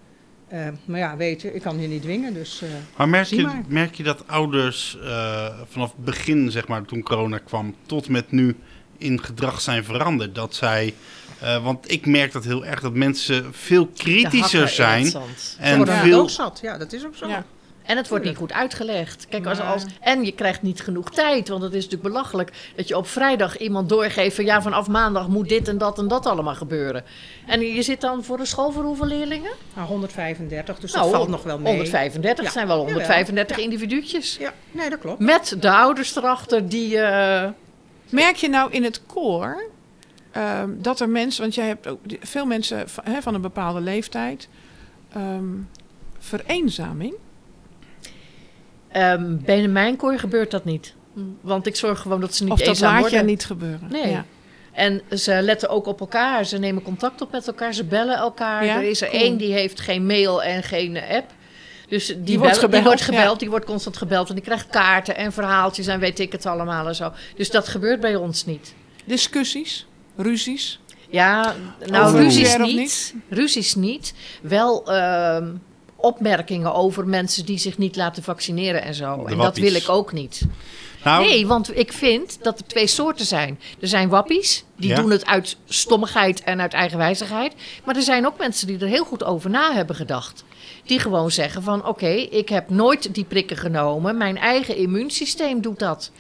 Eh, maar ja, weet je, ik kan je niet dwingen, dus... eh, Maar merk je, maar. merk je dat ouders eh, vanaf het begin, zeg maar, toen corona kwam, tot met nu in gedrag zijn veranderd? Dat zij, eh, want ik merk dat heel erg, dat mensen veel kritischer zijn. En worden veel, ook zat. Ja, dat is ook zo. Ja. En het wordt niet goed uitgelegd. Kijk, als, als, en je krijgt niet genoeg tijd. Want het is natuurlijk belachelijk dat je op vrijdag iemand doorgeeft van ja, vanaf maandag moet dit en dat en dat allemaal gebeuren. En je zit dan voor een school voor hoeveel leerlingen? Nou, 135, dus nou, dat valt nog wel mee. 135 Ja. zijn wel Jawel. 135 individuutjes. Ja, nee, dat klopt. Met de ouders erachter die. eh, Merk je nou in het koor ehm, dat er mensen, want jij hebt ook veel mensen van, hè, van een bepaalde leeftijd, ehm, vereenzaming? Ehm, binnen mijn koor gebeurt dat niet. Want ik zorg gewoon dat ze niet Of dat eenzaam laat worden. je niet gebeuren. Nee. Ja. En ze letten ook op elkaar. Ze nemen contact op met elkaar. Ze bellen elkaar. Ja, er is er cool. één die heeft geen mail en geen app. Dus die, wordt bellen- gebeld, die wordt ja. gebeld, die wordt constant gebeld. En die krijgt kaarten en verhaaltjes en weet ik het allemaal en zo. Dus dat gebeurt bij ons niet. Discussies, ruzies. Ja, nou, Over ruzies of niet. Ruzies niet. Wel ehm, opmerkingen over mensen die zich niet laten vaccineren en zo. De en dat wil ik ook niet. Nou, Nee, want ik vind dat er twee soorten zijn. Er zijn wappies, die Ja. doen het uit stommigheid en uit eigenwijzigheid. Maar er zijn ook mensen die er heel goed over na hebben gedacht. Die gewoon zeggen van, oké, ik heb nooit die prikken genomen. Mijn eigen immuunsysteem doet dat.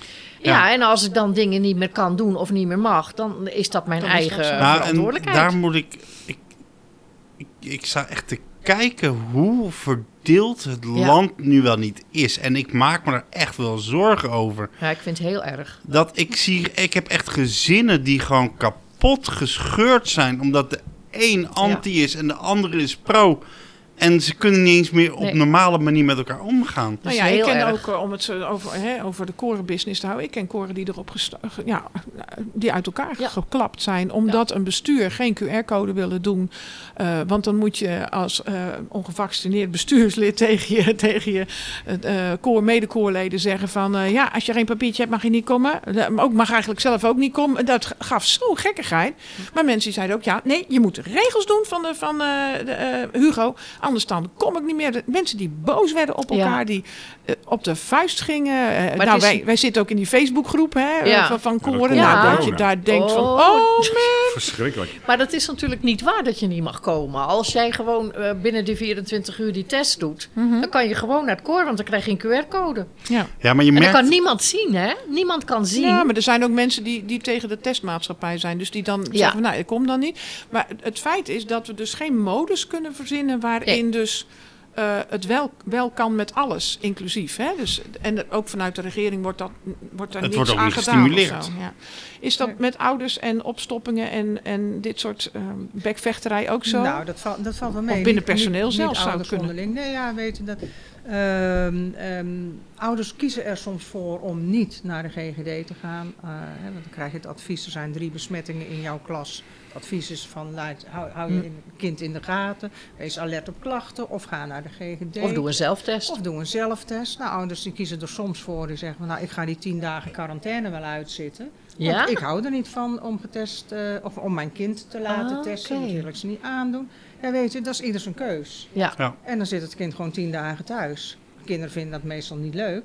Ja. Ja. en als ik dan dingen niet meer kan doen of niet meer mag... dan is dat mijn Dan is dat eigen nou, en verantwoordelijkheid. daar moet ik, ik, ik... Ik sta echt te kijken hoe verdeeld het Ja. land nu wel niet is. En ik maak me er echt wel zorgen over. Ja, ik vind het heel erg. Dat ik zie... Ik heb echt gezinnen die gewoon kapot gescheurd zijn... omdat de een anti is en de andere is pro... En ze kunnen niet eens meer op Nee. normale manier met elkaar omgaan. Nou ja, ik ken erg. ook, eh, om het zo over, hè, over de korenbusiness te houden, ik ken koren die erop ja, die uit elkaar Ja. geklapt zijn, omdat een bestuur geen QR-code willen doen. Eh, want dan moet je als eh, ongevaccineerd bestuurslid <laughs> tegen je, tegen je eh, eh, koor, medekoorleden zeggen van, eh, ja, als je geen papiertje hebt mag je niet komen. Maar ook mag eigenlijk zelf ook niet komen. Dat gaf zo'n gekkigheid. Maar mensen zeiden ook, ja, nee, je moet regels doen van, de, van eh, de, eh, Hugo. Anders dan kom ik niet meer. De mensen die boos werden op Ja. elkaar, die op de vuist gingen. Eh, nou, is- wij, wij zitten ook in die Facebookgroep hè, eh, Ja. van, van dat koren. Nou, dat je daar denkt van, Oh. oh Verschrikkelijk. Maar dat is natuurlijk niet waar dat je niet mag komen. Als jij gewoon eh, binnen die 24 uur die test doet, dan kan je gewoon naar het koor, want dan krijg je een QR-code. ja. Ja, maar je En dat merkt... kan niemand zien, hè? Niemand kan zien. Ja, maar er zijn ook mensen die, die tegen de testmaatschappij zijn. Dus die dan Ja. zeggen, van, nou, ik kom dan niet. Maar het- het feit is dat we dus geen modus kunnen verzinnen... waarin dus eh, het wel, wel kan met alles, inclusief. Hè? Dus, en ook vanuit de regering wordt, dat, wordt daar Het niks wordt aan gedaan. of gestimuleerd. zo, Ja. Is dat met ouders en opstoppingen en, en dit soort eh, bekvechterij ook zo? Nou, dat, valt dat valt wel mee. Of binnen personeel niet, zelfs niet zou kunnen. onderling. Nee, ja, weet je dat. Ehm, ehm, ouders kiezen er soms voor om niet naar de GGD te gaan. eh, hè, want dan krijg je het advies, er zijn drie besmettingen in jouw klas. Het advies is van, laat, hou, hou Hm. je kind in de gaten, wees alert op klachten of ga naar de GGD. Of doe een zelftest. Of doe een zelftest. Nou, ouders die kiezen er soms voor. Die zeggen, van, nou, ik ga die tien dagen quarantaine wel uitzitten. Want ik hou er niet van om getest, eh, of om mijn kind te laten Ah, testen. Dat wil ik ze niet aandoen. Ja, weet je, dat is ieder zijn keus. Ja. En dan zit het kind gewoon tien dagen thuis. Kinderen vinden dat meestal niet leuk.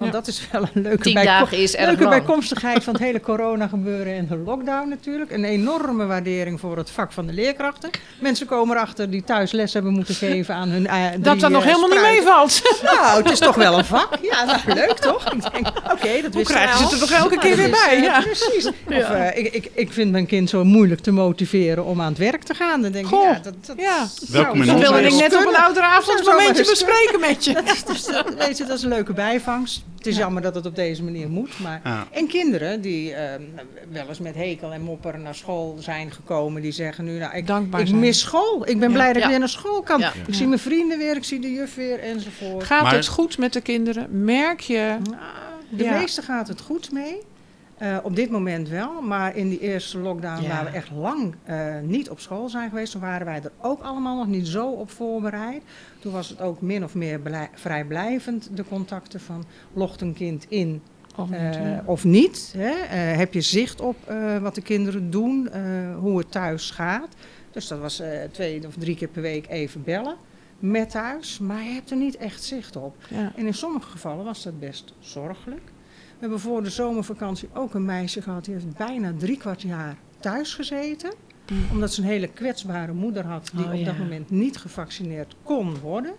Want Ja. dat is wel een leuke, is leuke bijkomstigheid van het <laughs> hele corona gebeuren en de lockdown natuurlijk. Een enorme waardering voor het vak van de leerkrachten. Mensen komen erachter die thuis les hebben moeten geven aan hun eh, drie, dat dat nog eh, helemaal niet meevalt. Nou, het is toch wel een vak. Ja, nou, leuk toch? Ik denk, oké, dat Hoe wist krijgen ze ik het er toch elke keer weer bij? Ja. Precies. Of eh, ik, ik, ik vind mijn kind zo moeilijk te motiveren om aan het werk te gaan. Dan denk ik, Goh. ja, dat, dat Ja. Dat wilde ik net op een Dat zou momentje bespreken met je. <laughs> Dat is, dus, weet je, dat is een leuke bijvangst. Het is jammer dat het op deze manier moet. Maar... Ja. En kinderen die eh, wel eens met hekel en mopper naar school zijn gekomen, die zeggen nu, nou, ik, Dankbaar ik zijn. mis school. Ik ben Ja. blij dat ik weer naar school kan. Ja. Ik zie mijn vrienden weer, ik zie de juf weer enzovoort. Gaat Maar- het goed met de kinderen? Merk je? Nou, de Ja. meeste gaat het goed mee. Eh, op dit moment wel, maar in die eerste lockdown, Ja. waar we echt lang eh, niet op school zijn geweest, toen waren wij er ook allemaal nog niet zo op voorbereid. Toen was het ook min of meer blij- vrijblijvend, de contacten van logt een kind in Of eh, niet, ja. of niet. Hè? Eh, heb je zicht op eh, wat de kinderen doen, eh, hoe het thuis gaat. Dus dat was eh, twee of drie keer per week even bellen met thuis, maar je hebt er niet echt zicht op. Ja. En in sommige gevallen was dat best zorgelijk. We hebben voor de zomervakantie ook een meisje gehad die heeft bijna drie kwart jaar thuis gezeten. Mm. Omdat ze een hele kwetsbare moeder had die Oh, op dat moment niet gevaccineerd kon worden.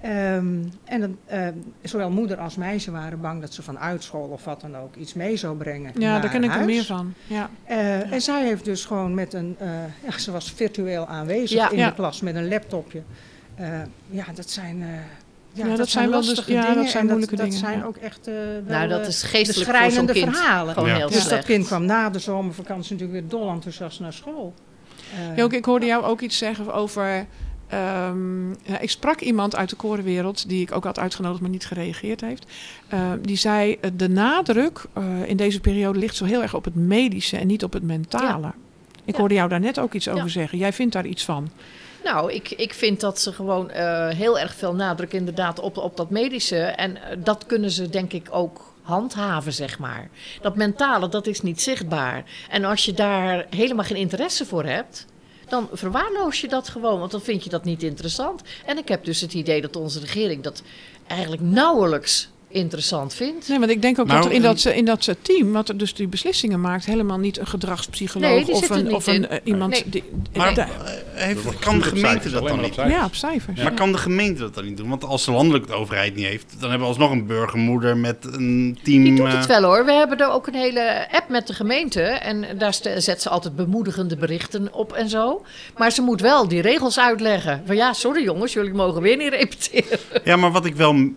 Ehm, en dan, ehm, zowel moeder als meisje waren bang dat ze van uitschool of wat dan ook iets mee zou brengen. Ja, daar ken ik er meer van. Ja. Eh, En zij heeft dus gewoon met een, eh, ja, ze was virtueel aanwezig in de klas met een laptopje. Eh, ja, dat zijn, ja, dat dat, zijn wel dus- lastige ja, dat zijn en moeilijke dat, dingen, Dat zijn ja. ook echt eh, wel, Nou, dat eh, is geestelijk kind. verhalen. Gewoon Ja. heel Dus slecht. dat kind kwam na de zomervakantie natuurlijk weer dol enthousiast naar school. Joke, ik hoorde jou ook iets zeggen over ehm, ja, ik sprak iemand uit de korenwereld, die ik ook had uitgenodigd, maar niet gereageerd heeft. Eh, die zei, de nadruk eh, in deze periode ligt zo heel erg op het medische en niet op het mentale. Ik Ja. hoorde jou daar net ook iets over zeggen. Jij vindt daar iets van. Nou, ik, ik vind dat ze gewoon eh, heel erg veel nadruk inderdaad op, op dat medische. En eh, dat kunnen ze denk ik ook handhaven, zeg maar. Dat mentale, dat is niet zichtbaar. En als je daar helemaal geen interesse voor hebt... dan verwaarloos je dat gewoon, want dan vind je dat niet interessant. En ik heb dus het idee dat onze regering dat eigenlijk nauwelijks interessant vindt. Nee, want ik denk ook Nou, dat er in dat, in dat team, wat er dus die beslissingen maakt, helemaal niet een gedragspsycholoog Nee, of een, niet of een eh, iemand Nee. die. Maar heeft, kan de gemeente dat dan niet op doen? ja, op cijfers. Maar kan de gemeente dat dan niet doen? Want als de landelijke overheid niet heeft, dan hebben we alsnog een burgermoeder met een team. Die doet eh, het wel hoor. We hebben er ook een hele app met de gemeente. En daar zet ze altijd bemoedigende berichten op en zo. Maar ze moet wel die regels uitleggen. Van ja, sorry jongens, jullie mogen weer niet repeteren. Ja, maar wat ik wel.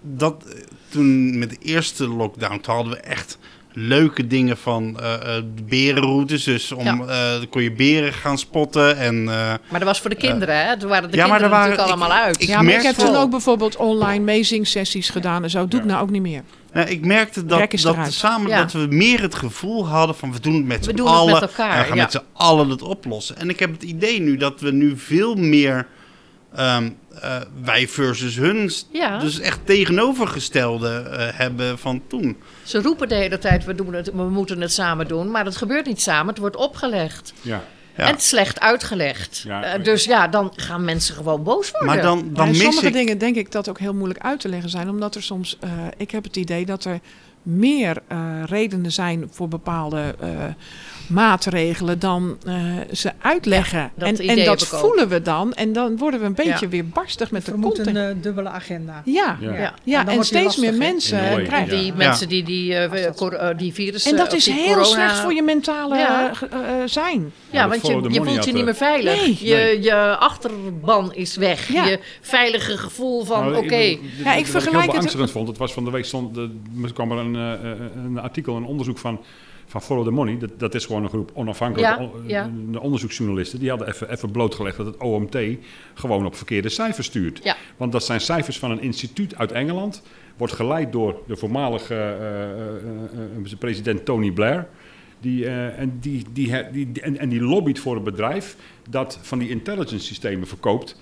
Dat, toen met de eerste lockdown, toen hadden we echt leuke dingen van eh, eh, de berenroutes. Dus om, Ja. eh, dan kon je beren gaan spotten. En, eh, Maar dat was voor de kinderen, hè? Toen waren de Ja, maar kinderen er waren- natuurlijk allemaal uit. ik ja, maar ik heb toen ook bijvoorbeeld online meezingsessies gedaan en zo. Doe ik nou ook niet meer. nou, ik merkte dat, dat, samen, Ja. dat we meer het gevoel hadden van we doen het met We z'n doen het allen. met elkaar, en we gaan ja. met z'n allen het oplossen. En ik heb het idee nu dat we nu veel meer ehm, eh, wij versus hun. Ja. Dus echt tegenovergestelde eh, hebben van toen. Ze roepen de hele tijd, we, doen het, we moeten het samen doen. Maar het gebeurt niet samen, het wordt opgelegd. Ja. Ja. En slecht uitgelegd. Ja, Eh, dus ja, dan gaan mensen gewoon boos worden. Maar dan, dan mis sommige ik... dingen denk ik dat ook heel moeilijk uit te leggen zijn. Omdat er soms, eh, ik heb het idee dat er meer eh, redenen zijn voor bepaalde eh, maatregelen dan eh, ze uitleggen. dat en, en dat voelen we dan. En dan worden we een beetje Ja. weer barstig met de We moeten content. een eh, dubbele agenda. Ja, Ja. ja. En steeds meer mensen way, krijgen. Die Ja. mensen die die, eh, eh, die virussen... En dat is heel corona- slecht voor je mentale eh, eh, zijn. Ja, want je, je voelt je niet meer eh, veilig. Nee. Je, Nee. je achterban is weg. Ja. Je veilige gevoel van, Nou, oké... ik- Ja, ik wat ik vergelijk heel het- beangstigend vond, het was van de week stond, de, er kwam er een, eh, eh, een artikel, een onderzoek van, van Follow the Money. Dat, dat is gewoon een groep onafhankelijke Ja, on- ja. onderzoeksjournalisten. Die hadden even, even blootgelegd dat het OMT gewoon op verkeerde cijfers stuurt. Ja. Want dat zijn cijfers van een instituut uit Engeland. Wordt geleid door de voormalige eh, eh, eh, president Tony Blair. Die, eh, en, die, die, die, en, en die lobbyt voor een bedrijf dat van die intelligence systemen verkoopt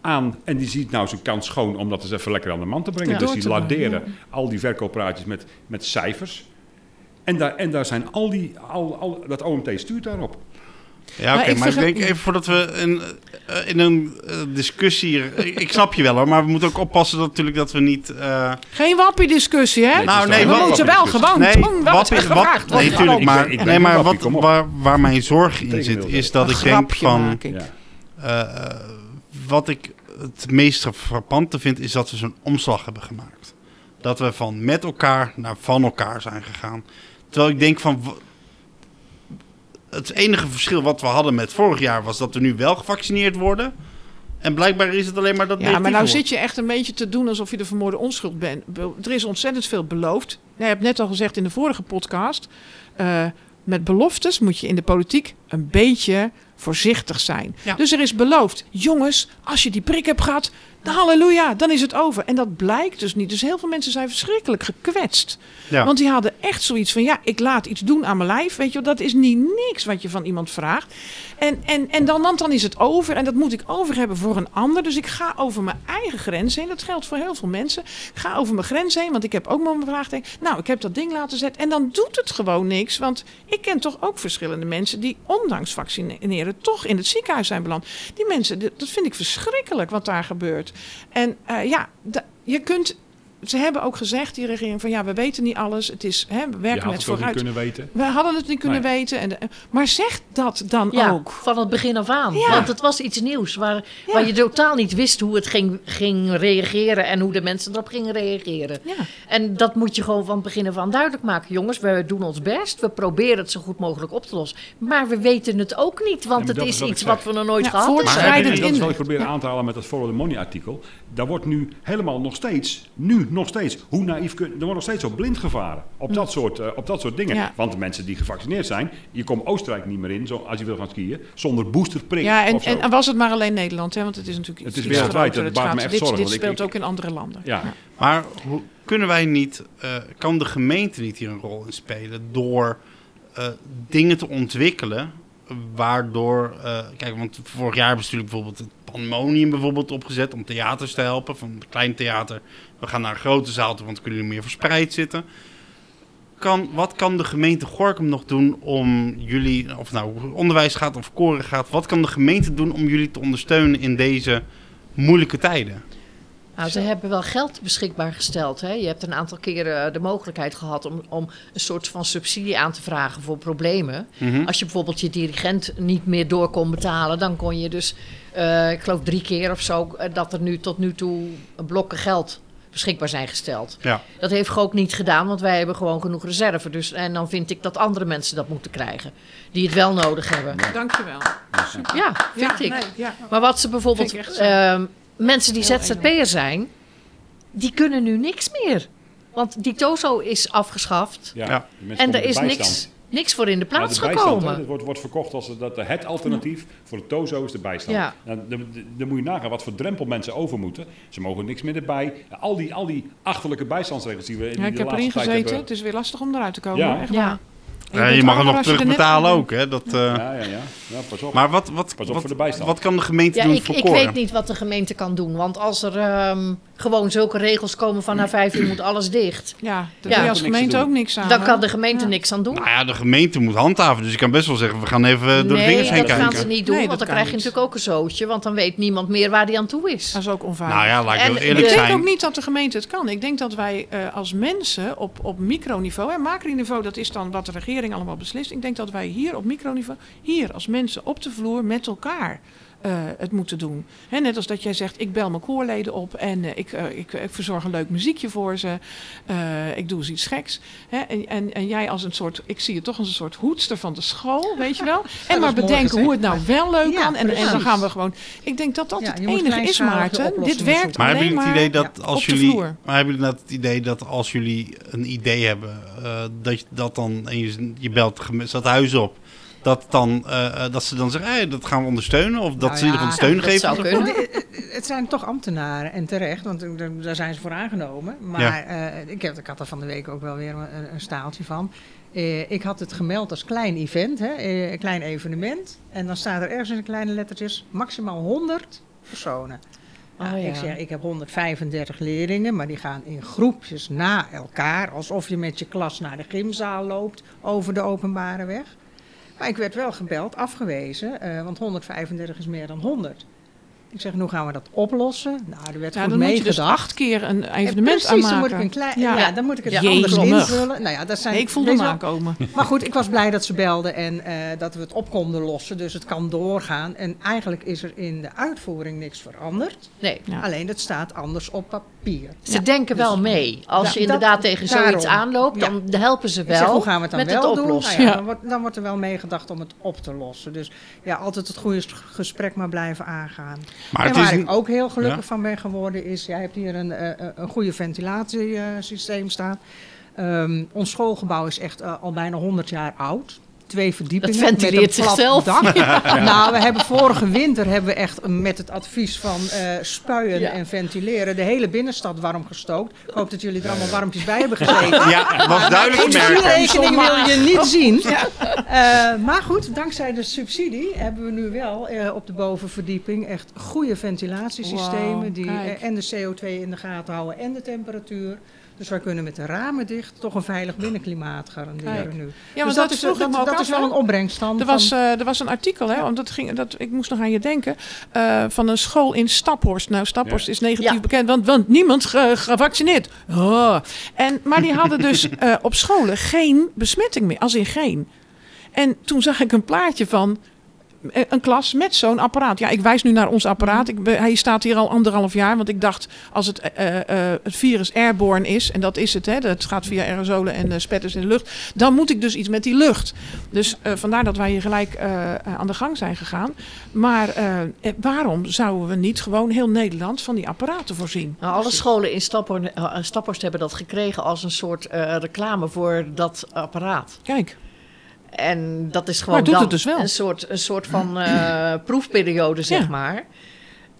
aan. En die ziet nou zijn kans schoon om dat eens even lekker aan de man te brengen. Ja. dus die laderen al die verkooppraatjes met, met cijfers. En daar, en daar zijn al die, al, al, dat OMT stuurt daarop. Ja, oké, Maar ik maar ik denk even voordat we in, eh, in een eh, discussie... ik, ik snap je wel hoor, maar we moeten ook oppassen dat, natuurlijk dat we niet... eh, Geen wappie-discussie, hè? Nee, Nou, nee, we moeten wel gewoon nee, doen wat wappie- gevraagd nee, tuurlijk, Ik maar, ik nee, maar wappie, wat, waar, waar mijn zorg in zit, is dat Een ik denk van... maak ik. Ja. wat ik het meest frappante vind, is dat we zo'n omslag hebben gemaakt. Dat we van met elkaar naar van elkaar zijn gegaan. Terwijl ik denk van... Het enige verschil wat we hadden met vorig jaar was dat we nu wel gevaccineerd worden. En blijkbaar is het alleen maar dat Ja, maar nou zit je echt een beetje te doen alsof je de vermoorde onschuld bent. Be- Er is ontzettend veel beloofd. Je hebt net al gezegd in de vorige podcast. eh, met beloftes moet je in de politiek een beetje voorzichtig zijn. Ja. Dus er is beloofd, jongens, als je die prik hebt gehad, halleluja, dan is het over. En dat blijkt dus niet. Dus heel veel mensen zijn verschrikkelijk gekwetst. Ja. Want die hadden echt zoiets van, ja, ik laat iets doen aan mijn lijf. Weet je, dat is niet niks wat je van iemand vraagt. En, en, en dan, dan is het over. En dat moet ik over hebben voor een ander. Dus ik ga over mijn eigen grens heen. Dat geldt voor heel veel mensen. Ik ga over mijn grens heen, want ik heb ook maar mijn vraagteken. Nou, ik heb dat ding laten zetten. En dan doet het gewoon niks. Want ik ken toch ook verschillende mensen die ondanks vaccineren toch in het ziekenhuis zijn beland. Die mensen, dat vind ik verschrikkelijk wat daar gebeurt. En eh, ja, je kunt... Ze hebben ook gezegd, die regering, van ja, we weten niet alles. Het is, hè, we werken had met het ook niet vooruit. kunnen weten. We hadden het niet kunnen Nee. weten. En de- maar zeg dat dan Ja, ook. van het begin af aan. Ja. Want het was iets nieuws waar, Ja. waar je totaal niet wist hoe het ging, ging reageren en hoe de mensen erop gingen reageren. Ja. En dat moet je gewoon van het begin af aan duidelijk maken. Jongens, we doen ons best. We proberen het zo goed mogelijk op te lossen. Maar we weten het ook niet, want het dat is is wat iets wat we nog nooit Ja, gehad hebben. Dat is wat ik probeer aan te halen met dat Follow the Money artikel. Daar wordt nu helemaal nog steeds, nu nog steeds. Hoe naïef kun Er wordt nog steeds op blind gevaren. Op dat soort, eh, op dat soort dingen. Ja. Want de mensen die gevaccineerd zijn... Je komt Oostenrijk niet meer in, zo, als je wil gaan skiën... zonder boosterprik Ja, en, zo. en, en was het maar alleen Nederland, hè? want het is natuurlijk Het is wereldwijd, dat Het baart me echt dit, zorgen, Dit speelt ik- ook in andere landen. ja. Maar hoe, kunnen wij niet, eh, kan de gemeente niet hier een rol in spelen door eh, dingen te ontwikkelen waardoor, eh, kijk, want vorig jaar hebben ze natuurlijk bijvoorbeeld het Pandemonium bijvoorbeeld opgezet om theaters te helpen. Van klein theater, we gaan naar een grote zaal want dan kunnen jullie meer verspreid zitten. Kan, wat kan de gemeente Gorkum nog doen om jullie, of nou onderwijs gaat of koren gaat, wat kan de gemeente doen om jullie te ondersteunen in deze moeilijke tijden? Nou, ze hebben wel geld beschikbaar gesteld. Hè? Je hebt een aantal keren de mogelijkheid gehad om, om een soort van subsidie aan te vragen voor problemen. Mhm. Als je bijvoorbeeld je dirigent niet meer door kon betalen, dan kon je dus, eh, ik geloof drie keer of zo, eh, dat er nu tot nu toe blokken geld beschikbaar zijn gesteld. Ja. Dat heeft Gook niet gedaan, want wij hebben gewoon genoeg reserve. Dus, en dan vind ik dat andere mensen dat moeten krijgen, die het wel nodig hebben. Dankjewel. Ja, vind Ja, ik. nee, ja. Maar wat ze bijvoorbeeld, Mensen die ZZP'er zijn, die kunnen nu niks meer. Want die Tozo is afgeschaft Ja. Ja. en er is de bijstand. niks, niks voor in de Ja, plaats de bijstand, hè, gekomen. dat wordt, wordt verkocht als dat het alternatief voor de tozo is de bijstand. Ja. Nou, dan, dan- dan moet je nagaan wat voor drempel mensen over moeten. Ze mogen niks meer erbij. Al die, al die achterlijke bijstandsregels die we in Ja, de ik heb laatste erin tijd gezeten. hebben. Het is weer lastig om eruit te komen. Ja. Echt Ja. waar. Ja, je mag het nog er terugbetalen ook, hè? Dat, eh, Ja, ja, ja. ja pas op. Maar wat, wat, Pas op wat, voor de bijstand. wat kan de gemeente Ja, doen ik, voor ik koren? weet niet wat de gemeente kan doen. Want als er ehm, gewoon zulke regels komen van na vijf uur moet alles dicht. Ja, daar Ja. als gemeente doen. ook niks aan. Dan kan de gemeente Ja. niks aan doen. Nou ja, de gemeente moet handhaven. Dus je kan best wel zeggen, we gaan even door de nee, vingers heen dat kijken. gaan ze niet doen. Nee, want dat dan krijg je niet. natuurlijk ook een zootje. Want dan weet niemand meer waar die aan toe is. Dat is ook onveilig. Nou ja, laat ik En eerlijk ik denk zijn. ook niet dat de gemeente het kan. Ik denk dat wij eh, als mensen op, op microniveau, en macroniveau, dat is dan wat de regering allemaal beslist. Ik denk dat wij hier op microniveau, hier als mensen op de vloer met elkaar het moeten doen. Hè, net als dat jij zegt, ik bel mijn koorleden op en eh, ik, eh, ik, ik verzorg een leuk muziekje voor ze. Eh, ik doe eens iets geks. Hè, en, en, en jij als een soort, ik zie je toch als een soort hoedster van de school, weet je wel. En maar bedenken hoe het nou wel leuk Ja, kan. En, en dan gaan we gewoon. Ik denk dat dat Ja, het enige is, Maarten. Dit werkt zoeken. Maar hebben alleen jullie het maar idee dat op als jullie, vloer. maar hebben jullie het idee dat als jullie een idee hebben, eh, dat je dat dan en je, je belt dat huis op, dat dan eh, eh, dat ze dan zeggen, hey, dat gaan we ondersteunen of dat Nou ze in ieder geval ja, steun dat geven. zou kunnen. Het zijn toch ambtenaren en terecht, want daar zijn ze voor aangenomen. Maar eh, ik, heb, ik had er van de week ook wel weer een, een staaltje van. Eh, ik had het gemeld als klein event, hè, eh, een klein evenement. En dan staat er ergens in de kleine lettertjes maximaal 100 personen. Nou, Oh, ja. Ik zeg, ik heb 135 leerlingen, maar die gaan in groepjes na elkaar. Alsof je met je klas naar de gymzaal loopt over de openbare weg. Maar ik werd wel gebeld, afgewezen, eh, want 135 is meer dan 100. Ik zeg, hoe gaan we dat oplossen? Nou, er werd Ja, goed dan moet je dus meegedacht. acht keer een En evenement precies, dan aanmaken. moet ik een klein, ja. Ja. dan moet ik het Ja, anders invullen. Nou ja, dat zijn Nee, ik voelde hem wel. aankomen. <laughs> Maar goed, ik was blij dat ze belden en eh, dat we het op konden lossen. Dus het kan doorgaan. En eigenlijk is er in de uitvoering niks veranderd. Nee. Ja. Alleen het staat anders op papier. Ze denken wel mee. Als Ja, je dat- inderdaad tegen zoiets daarom. aanloopt, Ja. dan helpen ze Ik zeg, wel hoe gaan we het dan met wel het doen? oplossen. Nou ja, Ja. dan, wordt, dan wordt er wel meegedacht om het op te lossen. Dus ja, altijd het goede gesprek maar blijven aangaan. Maar en het waar is ik ook heel gelukkig Ja. van ben geworden is... jij hebt hier een, eh, een goede ventilatiesysteem staan. Ehm, ons schoolgebouw is echt eh, al bijna 100 jaar oud. Twee verdiepingen. Het ventileert met een plat zichzelf. Dak. <laughs> Nou, we hebben vorige winter hebben we echt met het advies van eh, spuien Ja. en ventileren... de hele binnenstad warm gestookt. Ik hoop dat jullie er allemaal warmpjes bij hebben gezeten. <laughs> Ja, was duidelijk te Die merken. rekening wil je niet zien. <laughs> Eh, maar goed, dankzij de subsidie hebben we nu wel eh, op de bovenverdieping echt goede ventilatiesystemen. Die en de CO2 in de gaten houden en de temperatuur. Dus wij kunnen met de ramen dicht toch een veilig binnenklimaat garanderen nu. Ja, dus want dat, dat is, vroeg ik dat, dat af, is wel een opbrengst dan. Er van- was, eh, er was een artikel, hè, want dat ging, dat, ik moest nog aan je denken, eh, van een school in Staphorst. Nou, Staphorst Ja. is negatief Ja. bekend, want, want niemand ge- gevaccineerd. Oh. En, maar die hadden dus <laughs> eh, op scholen geen besmetting meer, als in geen. En toen zag ik een plaatje van een klas met zo'n apparaat. Ja, ik wijs nu naar ons apparaat. Ik, be- hij staat hier al anderhalf jaar. Want ik dacht, als het, eh, eh, het virus airborne is, en dat is het, hè, dat gaat via aerosolen en eh, spetters in de lucht, dan moet ik dus iets met die lucht. Dus eh, vandaar dat wij hier gelijk eh, eh, aan de gang zijn gegaan. Maar eh, eh, waarom zouden we niet gewoon heel Nederland van die apparaten voorzien? Nou, alle scholen in eh, Staphorst hebben dat gekregen als een soort eh, reclame voor dat apparaat. Kijk, En dat is gewoon Maar doet dan het dus wel. Een, soort, een soort van eh, proefperiode, zeg Ja. maar.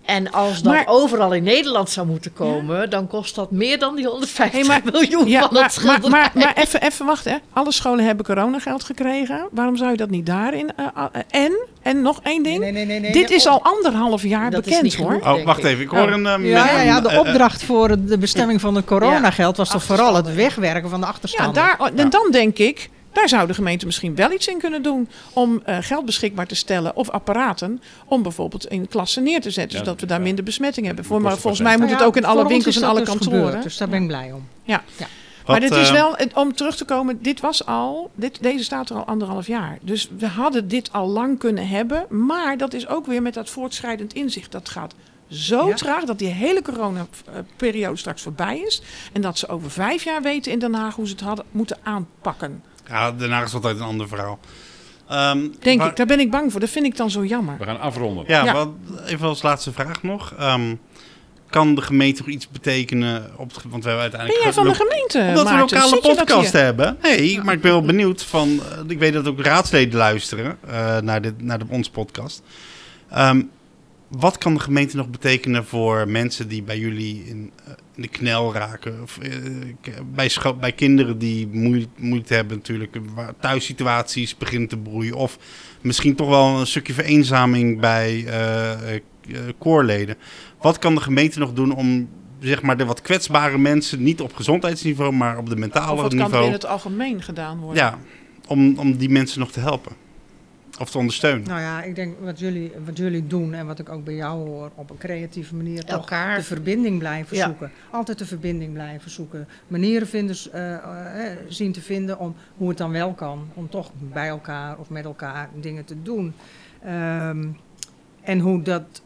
En als dat Maar- overal in Nederland zou moeten komen, dan kost dat meer dan die 150 Hey, maar- miljoen ja, van maar, het maar, schilderij. maar, maar even, even wachten. Hè. Alle scholen hebben coronageld gekregen. Waarom zou je dat niet daarin? eh, eh, en, en nog één ding. Nee, nee, nee, nee, Dit is op- al anderhalf jaar Dat is bekend niet hoor. genoeg. Oh, wacht even. Ik hoor Oh. een... Ja, ja, ja, de opdracht voor de bestemming van het coronageld was toch vooral het wegwerken van de Ja, achterstanden. daar, en dan denk ik, daar zou de gemeente misschien wel iets in kunnen doen. Om eh, geld beschikbaar te stellen of apparaten. Om bijvoorbeeld in klassen neer te zetten. Ja, zodat we daar ja. minder besmetting hebben. Voor, maar volgens mij moet Nou het ook in alle winkels en alle dus kantoren. gebeurd, dus daar ben ik blij om. Ja. Ja. Maar dit is eh, wel, om terug te komen, dit was al, dit, deze staat er al anderhalf jaar. Dus we hadden dit al lang kunnen hebben. Maar dat is ook weer met dat voortschrijdend inzicht. Dat gaat zo Ja. traag dat die hele coronaperiode straks voorbij is. En dat ze over vijf jaar weten in Den Haag hoe ze het hadden moeten aanpakken. Ja, daarna is altijd een ander verhaal. Ehm, Denk waar- ik, daar ben ik bang voor. Dat vind ik dan zo jammer. We gaan afronden. Ja, Ja. Wat, even als laatste vraag nog. Ehm, kan de gemeente nog iets betekenen? Op het, want we hebben Ben uiteindelijk... jij van de gemeente, Omdat we lokale podcast hebben. Nee, maar ik ben wel benieuwd van... eh, ik weet dat ook raadsleden luisteren eh, naar, dit, naar de, onze podcast. Ehm, wat kan de gemeente nog betekenen voor mensen die bij jullie in, eh, in de knel raken? Of, eh, bij, bij kinderen die moeite, moeite hebben natuurlijk, waar thuissituaties beginnen te broeien. Of misschien toch wel een stukje vereenzaming bij eh, eh, koorleden. Wat kan de gemeente nog doen om zeg maar, de wat kwetsbare mensen, niet op gezondheidsniveau, maar op de mentale Of wat kan er niveau, in het algemeen gedaan worden? ja, om, om die mensen nog te helpen? Of te ondersteunen? Nou ja, ik denk wat jullie, wat jullie doen en wat ik ook bij jou hoor, op een creatieve manier toch Elkaar. de verbinding blijven Ja. zoeken. Altijd de verbinding blijven zoeken. Manieren vinden, eh, eh, zien te vinden om hoe het dan wel kan. Om toch bij elkaar of met elkaar dingen te doen. Ehm, en hoe dat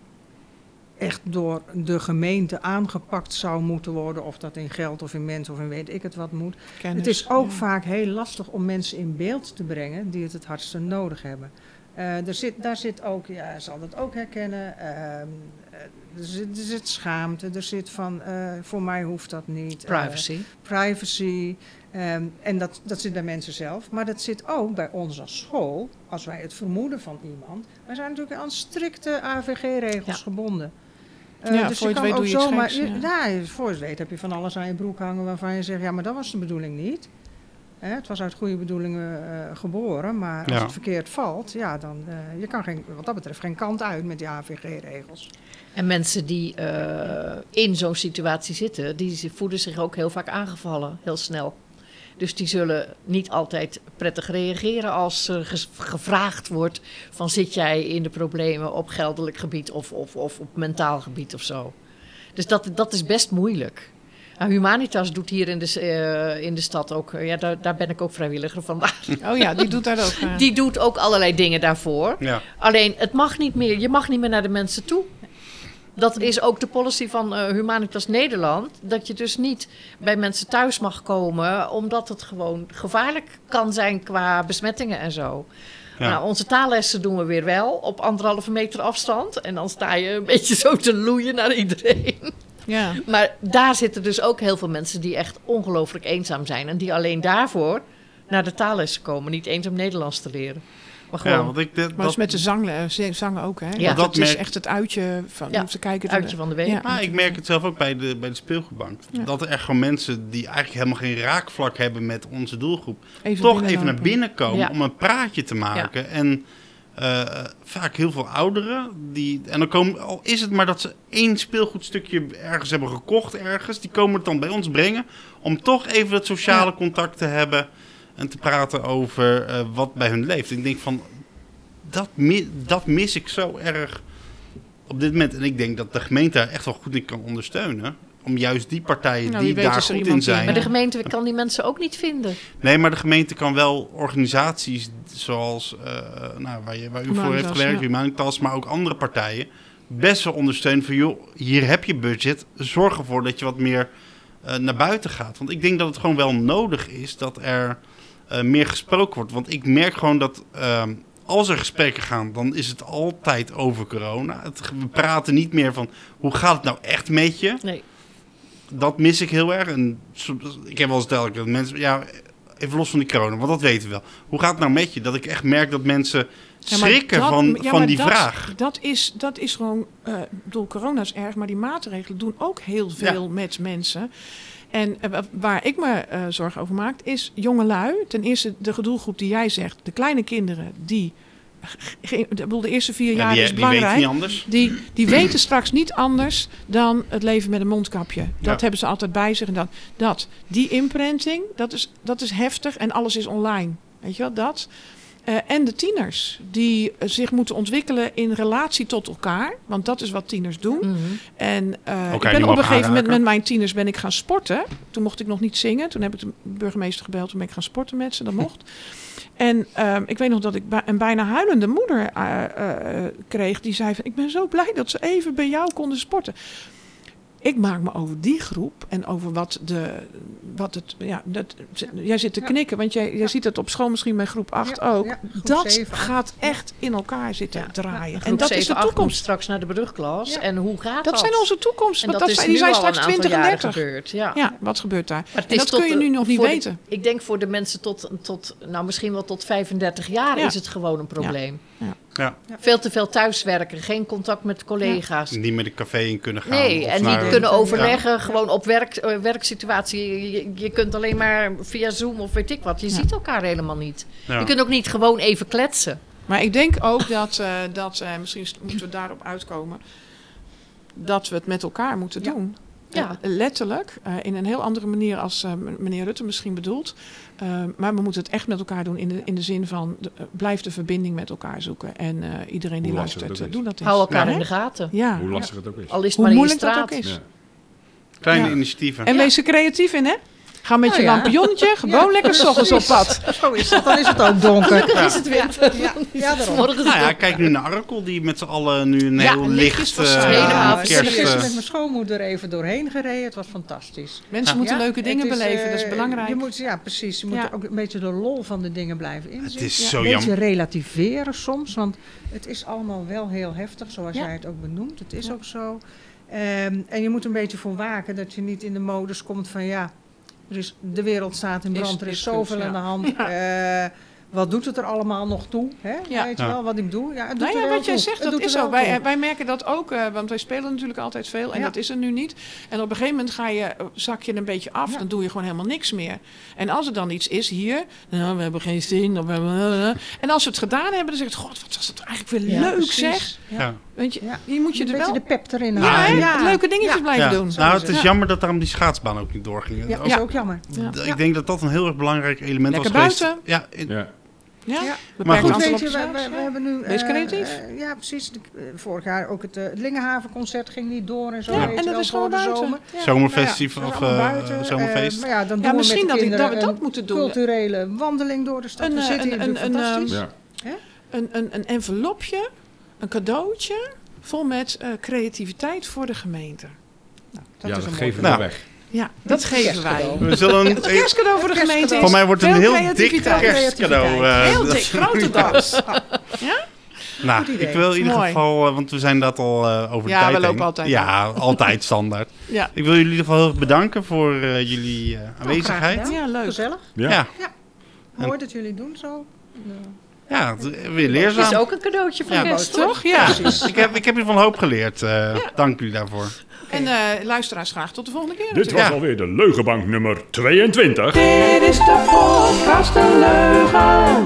echt door de gemeente aangepakt zou moeten worden. Of dat in geld of in mensen of in weet ik het wat moet. Kennis, Het is ook ja. vaak heel lastig om mensen in beeld te brengen die het het hardste nodig hebben. Eh, er zit, daar zit ook, ja, zal dat ook herkennen, ehm, eh, er, zit, er zit schaamte, er zit van, eh, voor mij hoeft dat niet. Privacy. privacy, ehm, en dat, dat zit bij mensen zelf. Maar dat zit ook bij ons als school, als wij het vermoeden van iemand. Wij zijn natuurlijk aan strikte AVG-regels Ja. gebonden. Eh, Ja, dus voor je het weet ook doe je iets zomaar, geks, ja, ja, voor je het weet heb je van alles aan je broek hangen waarvan je zegt, ja, maar dat was de bedoeling niet. Hè, het was uit goede bedoelingen eh, geboren, maar als Ja. het verkeerd valt, ja, dan uh, je kan geen, wat dat betreft geen kant uit met die AVG-regels. En mensen die uh, in zo'n situatie zitten, die voelen zich ook heel vaak aangevallen, heel snel. Dus die zullen niet altijd prettig reageren als er gevraagd wordt van zit jij in de problemen op geldelijk gebied of, of, of op mentaal gebied of zo. Dus dat, dat is best moeilijk. Nou, Humanitas doet hier in de, uh, in de stad ook, ja, daar, daar ben ik ook vrijwilliger van. <laughs> Oh ja, die doet daar ook. Uh... Die doet ook allerlei dingen daarvoor. Ja. Alleen, het mag niet meer, je mag niet meer naar de mensen toe. Dat is ook de policy van uh, Humanitas Nederland. Dat je dus niet bij mensen thuis mag komen, omdat het gewoon gevaarlijk kan zijn qua besmettingen en zo. Ja. Nou, onze taallessen doen we weer wel op anderhalve meter afstand. En dan sta je een beetje zo te loeien naar iedereen. Ja. Maar daar zitten dus ook heel veel mensen die echt ongelooflijk eenzaam zijn. En die alleen daarvoor naar de taallessen komen. Niet eens om Nederlands te leren. Maar gewoon... Ja, want ik, dit, maar dat is met de zang, zangen ook, hè? Ja, dat, dat is echt het uitje van ja, ze kijken. uitje van de week. Ja. Maar ik merk het zelf ook bij de, bij de speelgoedbank. Ja. Dat er echt gewoon mensen die eigenlijk helemaal geen raakvlak hebben met onze doelgroep... Even toch even naar binnen komen ja. om een praatje te maken. En uh, vaak heel veel ouderen. Die, en dan komen, al is het maar dat ze één speelgoedstukje ergens hebben gekocht ergens. Die komen het dan bij ons brengen. Om toch even het sociale ja. contact te hebben. En te praten over uh, wat bij hun leeft. Ik denk van, dat, mi dat mis ik zo erg op dit moment. En ik denk dat de gemeente daar echt wel goed in kan ondersteunen. om juist die partijen Nou, die daar goed in zijn. Maar de gemeente kan die mensen ook niet vinden. Nee, maar de gemeente kan wel organisaties zoals eh, nou, waar, je, waar u voor heeft gewerkt, ja. Humanitas, maar ook andere partijen, best wel ondersteunen van joh, hier heb je budget, zorg ervoor dat je wat meer eh, naar buiten gaat. Want ik denk dat het gewoon wel nodig is dat er eh, meer gesproken wordt. Want ik merk gewoon dat ehm, als er gesprekken gaan, dan is het altijd over corona. Het, we praten niet meer van hoe gaat het nou echt met je Nee. dat mis ik heel erg. En soms- ik heb wel eens duidelijk dat mensen, ja, even los van die corona, want dat weten we wel. Hoe gaat het nou met je? Dat ik echt merk dat mensen Ja, schrikken dat- van, ja, van die dat- vraag. Dat is, dat is gewoon, eh ik bedoel, corona is erg, maar die maatregelen doen ook heel veel met mensen. En eh, wa- waar ik me eh, zorgen over maak, is jongelui. Ten eerste de doelgroep die jij zegt, de kleine kinderen die, bedoel, de eerste vier Ja, jaar die, is die weet belangrijk. niet. Die, die weten straks niet anders dan het leven met een mondkapje. Dat Ja. hebben ze altijd bij zich. En dat, dat. Die imprinting, dat is, dat is heftig en alles is online. Weet je wel, dat. Eh, en de tieners, die eh, zich moeten ontwikkelen in relatie tot elkaar. Want dat is wat tieners doen. Mhm. En eh, ik ben op een gegeven moment met mijn tieners ben ik gaan sporten. Toen mocht ik nog niet zingen. Toen heb ik de burgemeester gebeld. Toen ben ik gaan sporten met ze. Dat mocht. <laughs> En ehm, ik weet nog dat ik een bijna huilende moeder eh, eh, kreeg. Die zei van, ik ben zo blij dat ze even bij jou konden sporten. Ik maak me over die groep en over wat, de, wat het... Ja, dat, jij zit te Ja. knikken, want jij, jij ziet het op school misschien bij groep 8 Ja, ook. ja, groep dat gaat echt in elkaar zitten draaien. En En dat is de 7, 8 komt toekomst. straks naar de brugklas. Ja. En hoe gaat dat? Dat zijn onze toekomst. Want dat, dat is zijn, die nu zijn al straks een aantal 20 en jaren 30. gebeurd. Ja. Ja, wat gebeurt daar? Maar dat kun je nu nog niet weten. ik denk voor de mensen tot, tot, nou misschien wel tot 35 jaar Ja. is het gewoon een probleem. Ja. Veel te veel thuiswerken, geen contact met collega's. Niet met een café in kunnen gaan. Nee, of en niet kunnen Ja. overleggen, gewoon op werk, eh, werksituatie. Je, je kunt alleen maar via Zoom of weet ik wat. Je ziet elkaar helemaal niet. Ja. Je kunt ook niet gewoon even kletsen. Maar ik denk ook dat, eh, dat eh, misschien moeten we daarop uitkomen, dat we het met elkaar moeten Ja. doen. Ja. Eh, letterlijk, eh, in een heel andere manier als eh, meneer Rutte misschien bedoelt. Eh, maar we moeten het echt met elkaar doen in de, in de zin van de, blijf de verbinding met elkaar zoeken. En eh, iedereen die luistert, het ook is. doe dat eens. Hou elkaar Ja, in de gaten. Ja, Hoe lastig het ook is. Al is het hoe maar moeilijk dat ook is. Ja. Kleine Ja. initiatieven. En wees er creatief in, hè? Ga met Nou je ja. lampionnetje gewoon lekker <laughs> ochtends op pad. Zo is het, dan is het ook donker. Is het winter? Ja, ja <laughs> Nou ja, kijk nu naar Arkel, die met z'n allen nu een Ja, heel licht eh, Zweden. Helemaal ik ben kerst... gisteren eh, met mijn schoonmoeder even doorheen gereden. Het was fantastisch. Mensen Ja. moeten Ja, leuke dingen is, beleven, dat is eh, belangrijk. Je moet, ja, precies. Je moet Ja. ook een beetje de lol van de dingen blijven inzien. Het is Ja, zo een beetje relativeren soms, want het is allemaal wel heel heftig, zoals Ja. jij het ook benoemt. Het is Ja. ook zo. Ehm, en je moet een beetje voor waken dat je niet in de modus komt van ja, er is, de wereld staat in Is- brand, er is is zoveel goed, aan de ja. hand. Eh, wat doet het er allemaal nog toe? Hè? Ja. Weet je Ja. wel wat ik doe? Ja, het doet Nou er ja, wat jij toe. zegt, Het dat doet er is wel zo. Wij, eh, wij merken dat ook, eh, want wij spelen natuurlijk altijd veel. En Ja. dat is er nu niet. En op een gegeven moment ga je, zak je een beetje af. Ja. Dan doe je gewoon helemaal niks meer. En als er dan iets is hier, nou, we hebben geen zin. Of we hebben, en als we het gedaan hebben, dan zeg je, god, wat was dat eigenlijk weer Ja, leuk precies. zeg. ja. Weet je, Ja. je moet je een er beetje wel... de pep erin Ja, houden. hè? leuke dingetjes Ja. blijven Ja. doen. Nou, het is Ja. jammer dat daarom die schaatsbaan ook niet doorging. Ja, Als- is ook jammer. Ja. Ik denk dat dat een heel erg belangrijk element Lekker was geweest. buiten. Ja, in- Ja. Ja, Ja. Maar goed. Weet je, we, we, we hebben nu... Wees eh, creatief. eh, ja, precies. De- eh, vorig jaar ook het, Lingenhavenconcert ging niet door en zo. Ja, en dat is gewoon buiten. zomer. Ja. Zomerfestival ja, of dat zomerfeest. Maar ja, dan Ja, doen we misschien met de dat ik- dat we dat moeten doen. Een culturele wandeling door de stad. Een, we zitten hier een- natuurlijk een- een, fantastisch. Ja. een, een, een envelopje, een cadeautje, vol met eh, creativiteit voor de gemeente. dat ja, is dat een geven we Nou. nou weg. Ja, dat geven wij. We zullen een, Het kerstcadeau voor de gemeente is Voor mij wordt een heel dik creativiteit. kerstcadeau. eh, Heel dik, grote dans. <laughs> Nou, Goed idee. ik wil in ieder Mooi. geval, eh, want we zijn dat al over de Ja, tijd we lopen heen. altijd Ja, <laughs> altijd standaard. Ja, Ik wil jullie in ieder geval heel erg bedanken voor eh, jullie Nou, graag aanwezigheid. ja leuk. Gezellig. Ja. Ja, Mooi dat jullie doen zo. Ja, weer Het is leerzaam. ook een cadeautje voor Ja, toch? Ja. Ik heb, ik heb hier van hoop geleerd. eh, Dank jullie daarvoor. En eh, luisteraars graag tot de volgende keer. Dit was. Ja. alweer de Leugenbank nummer 22. Dit is de podcast De Leugen.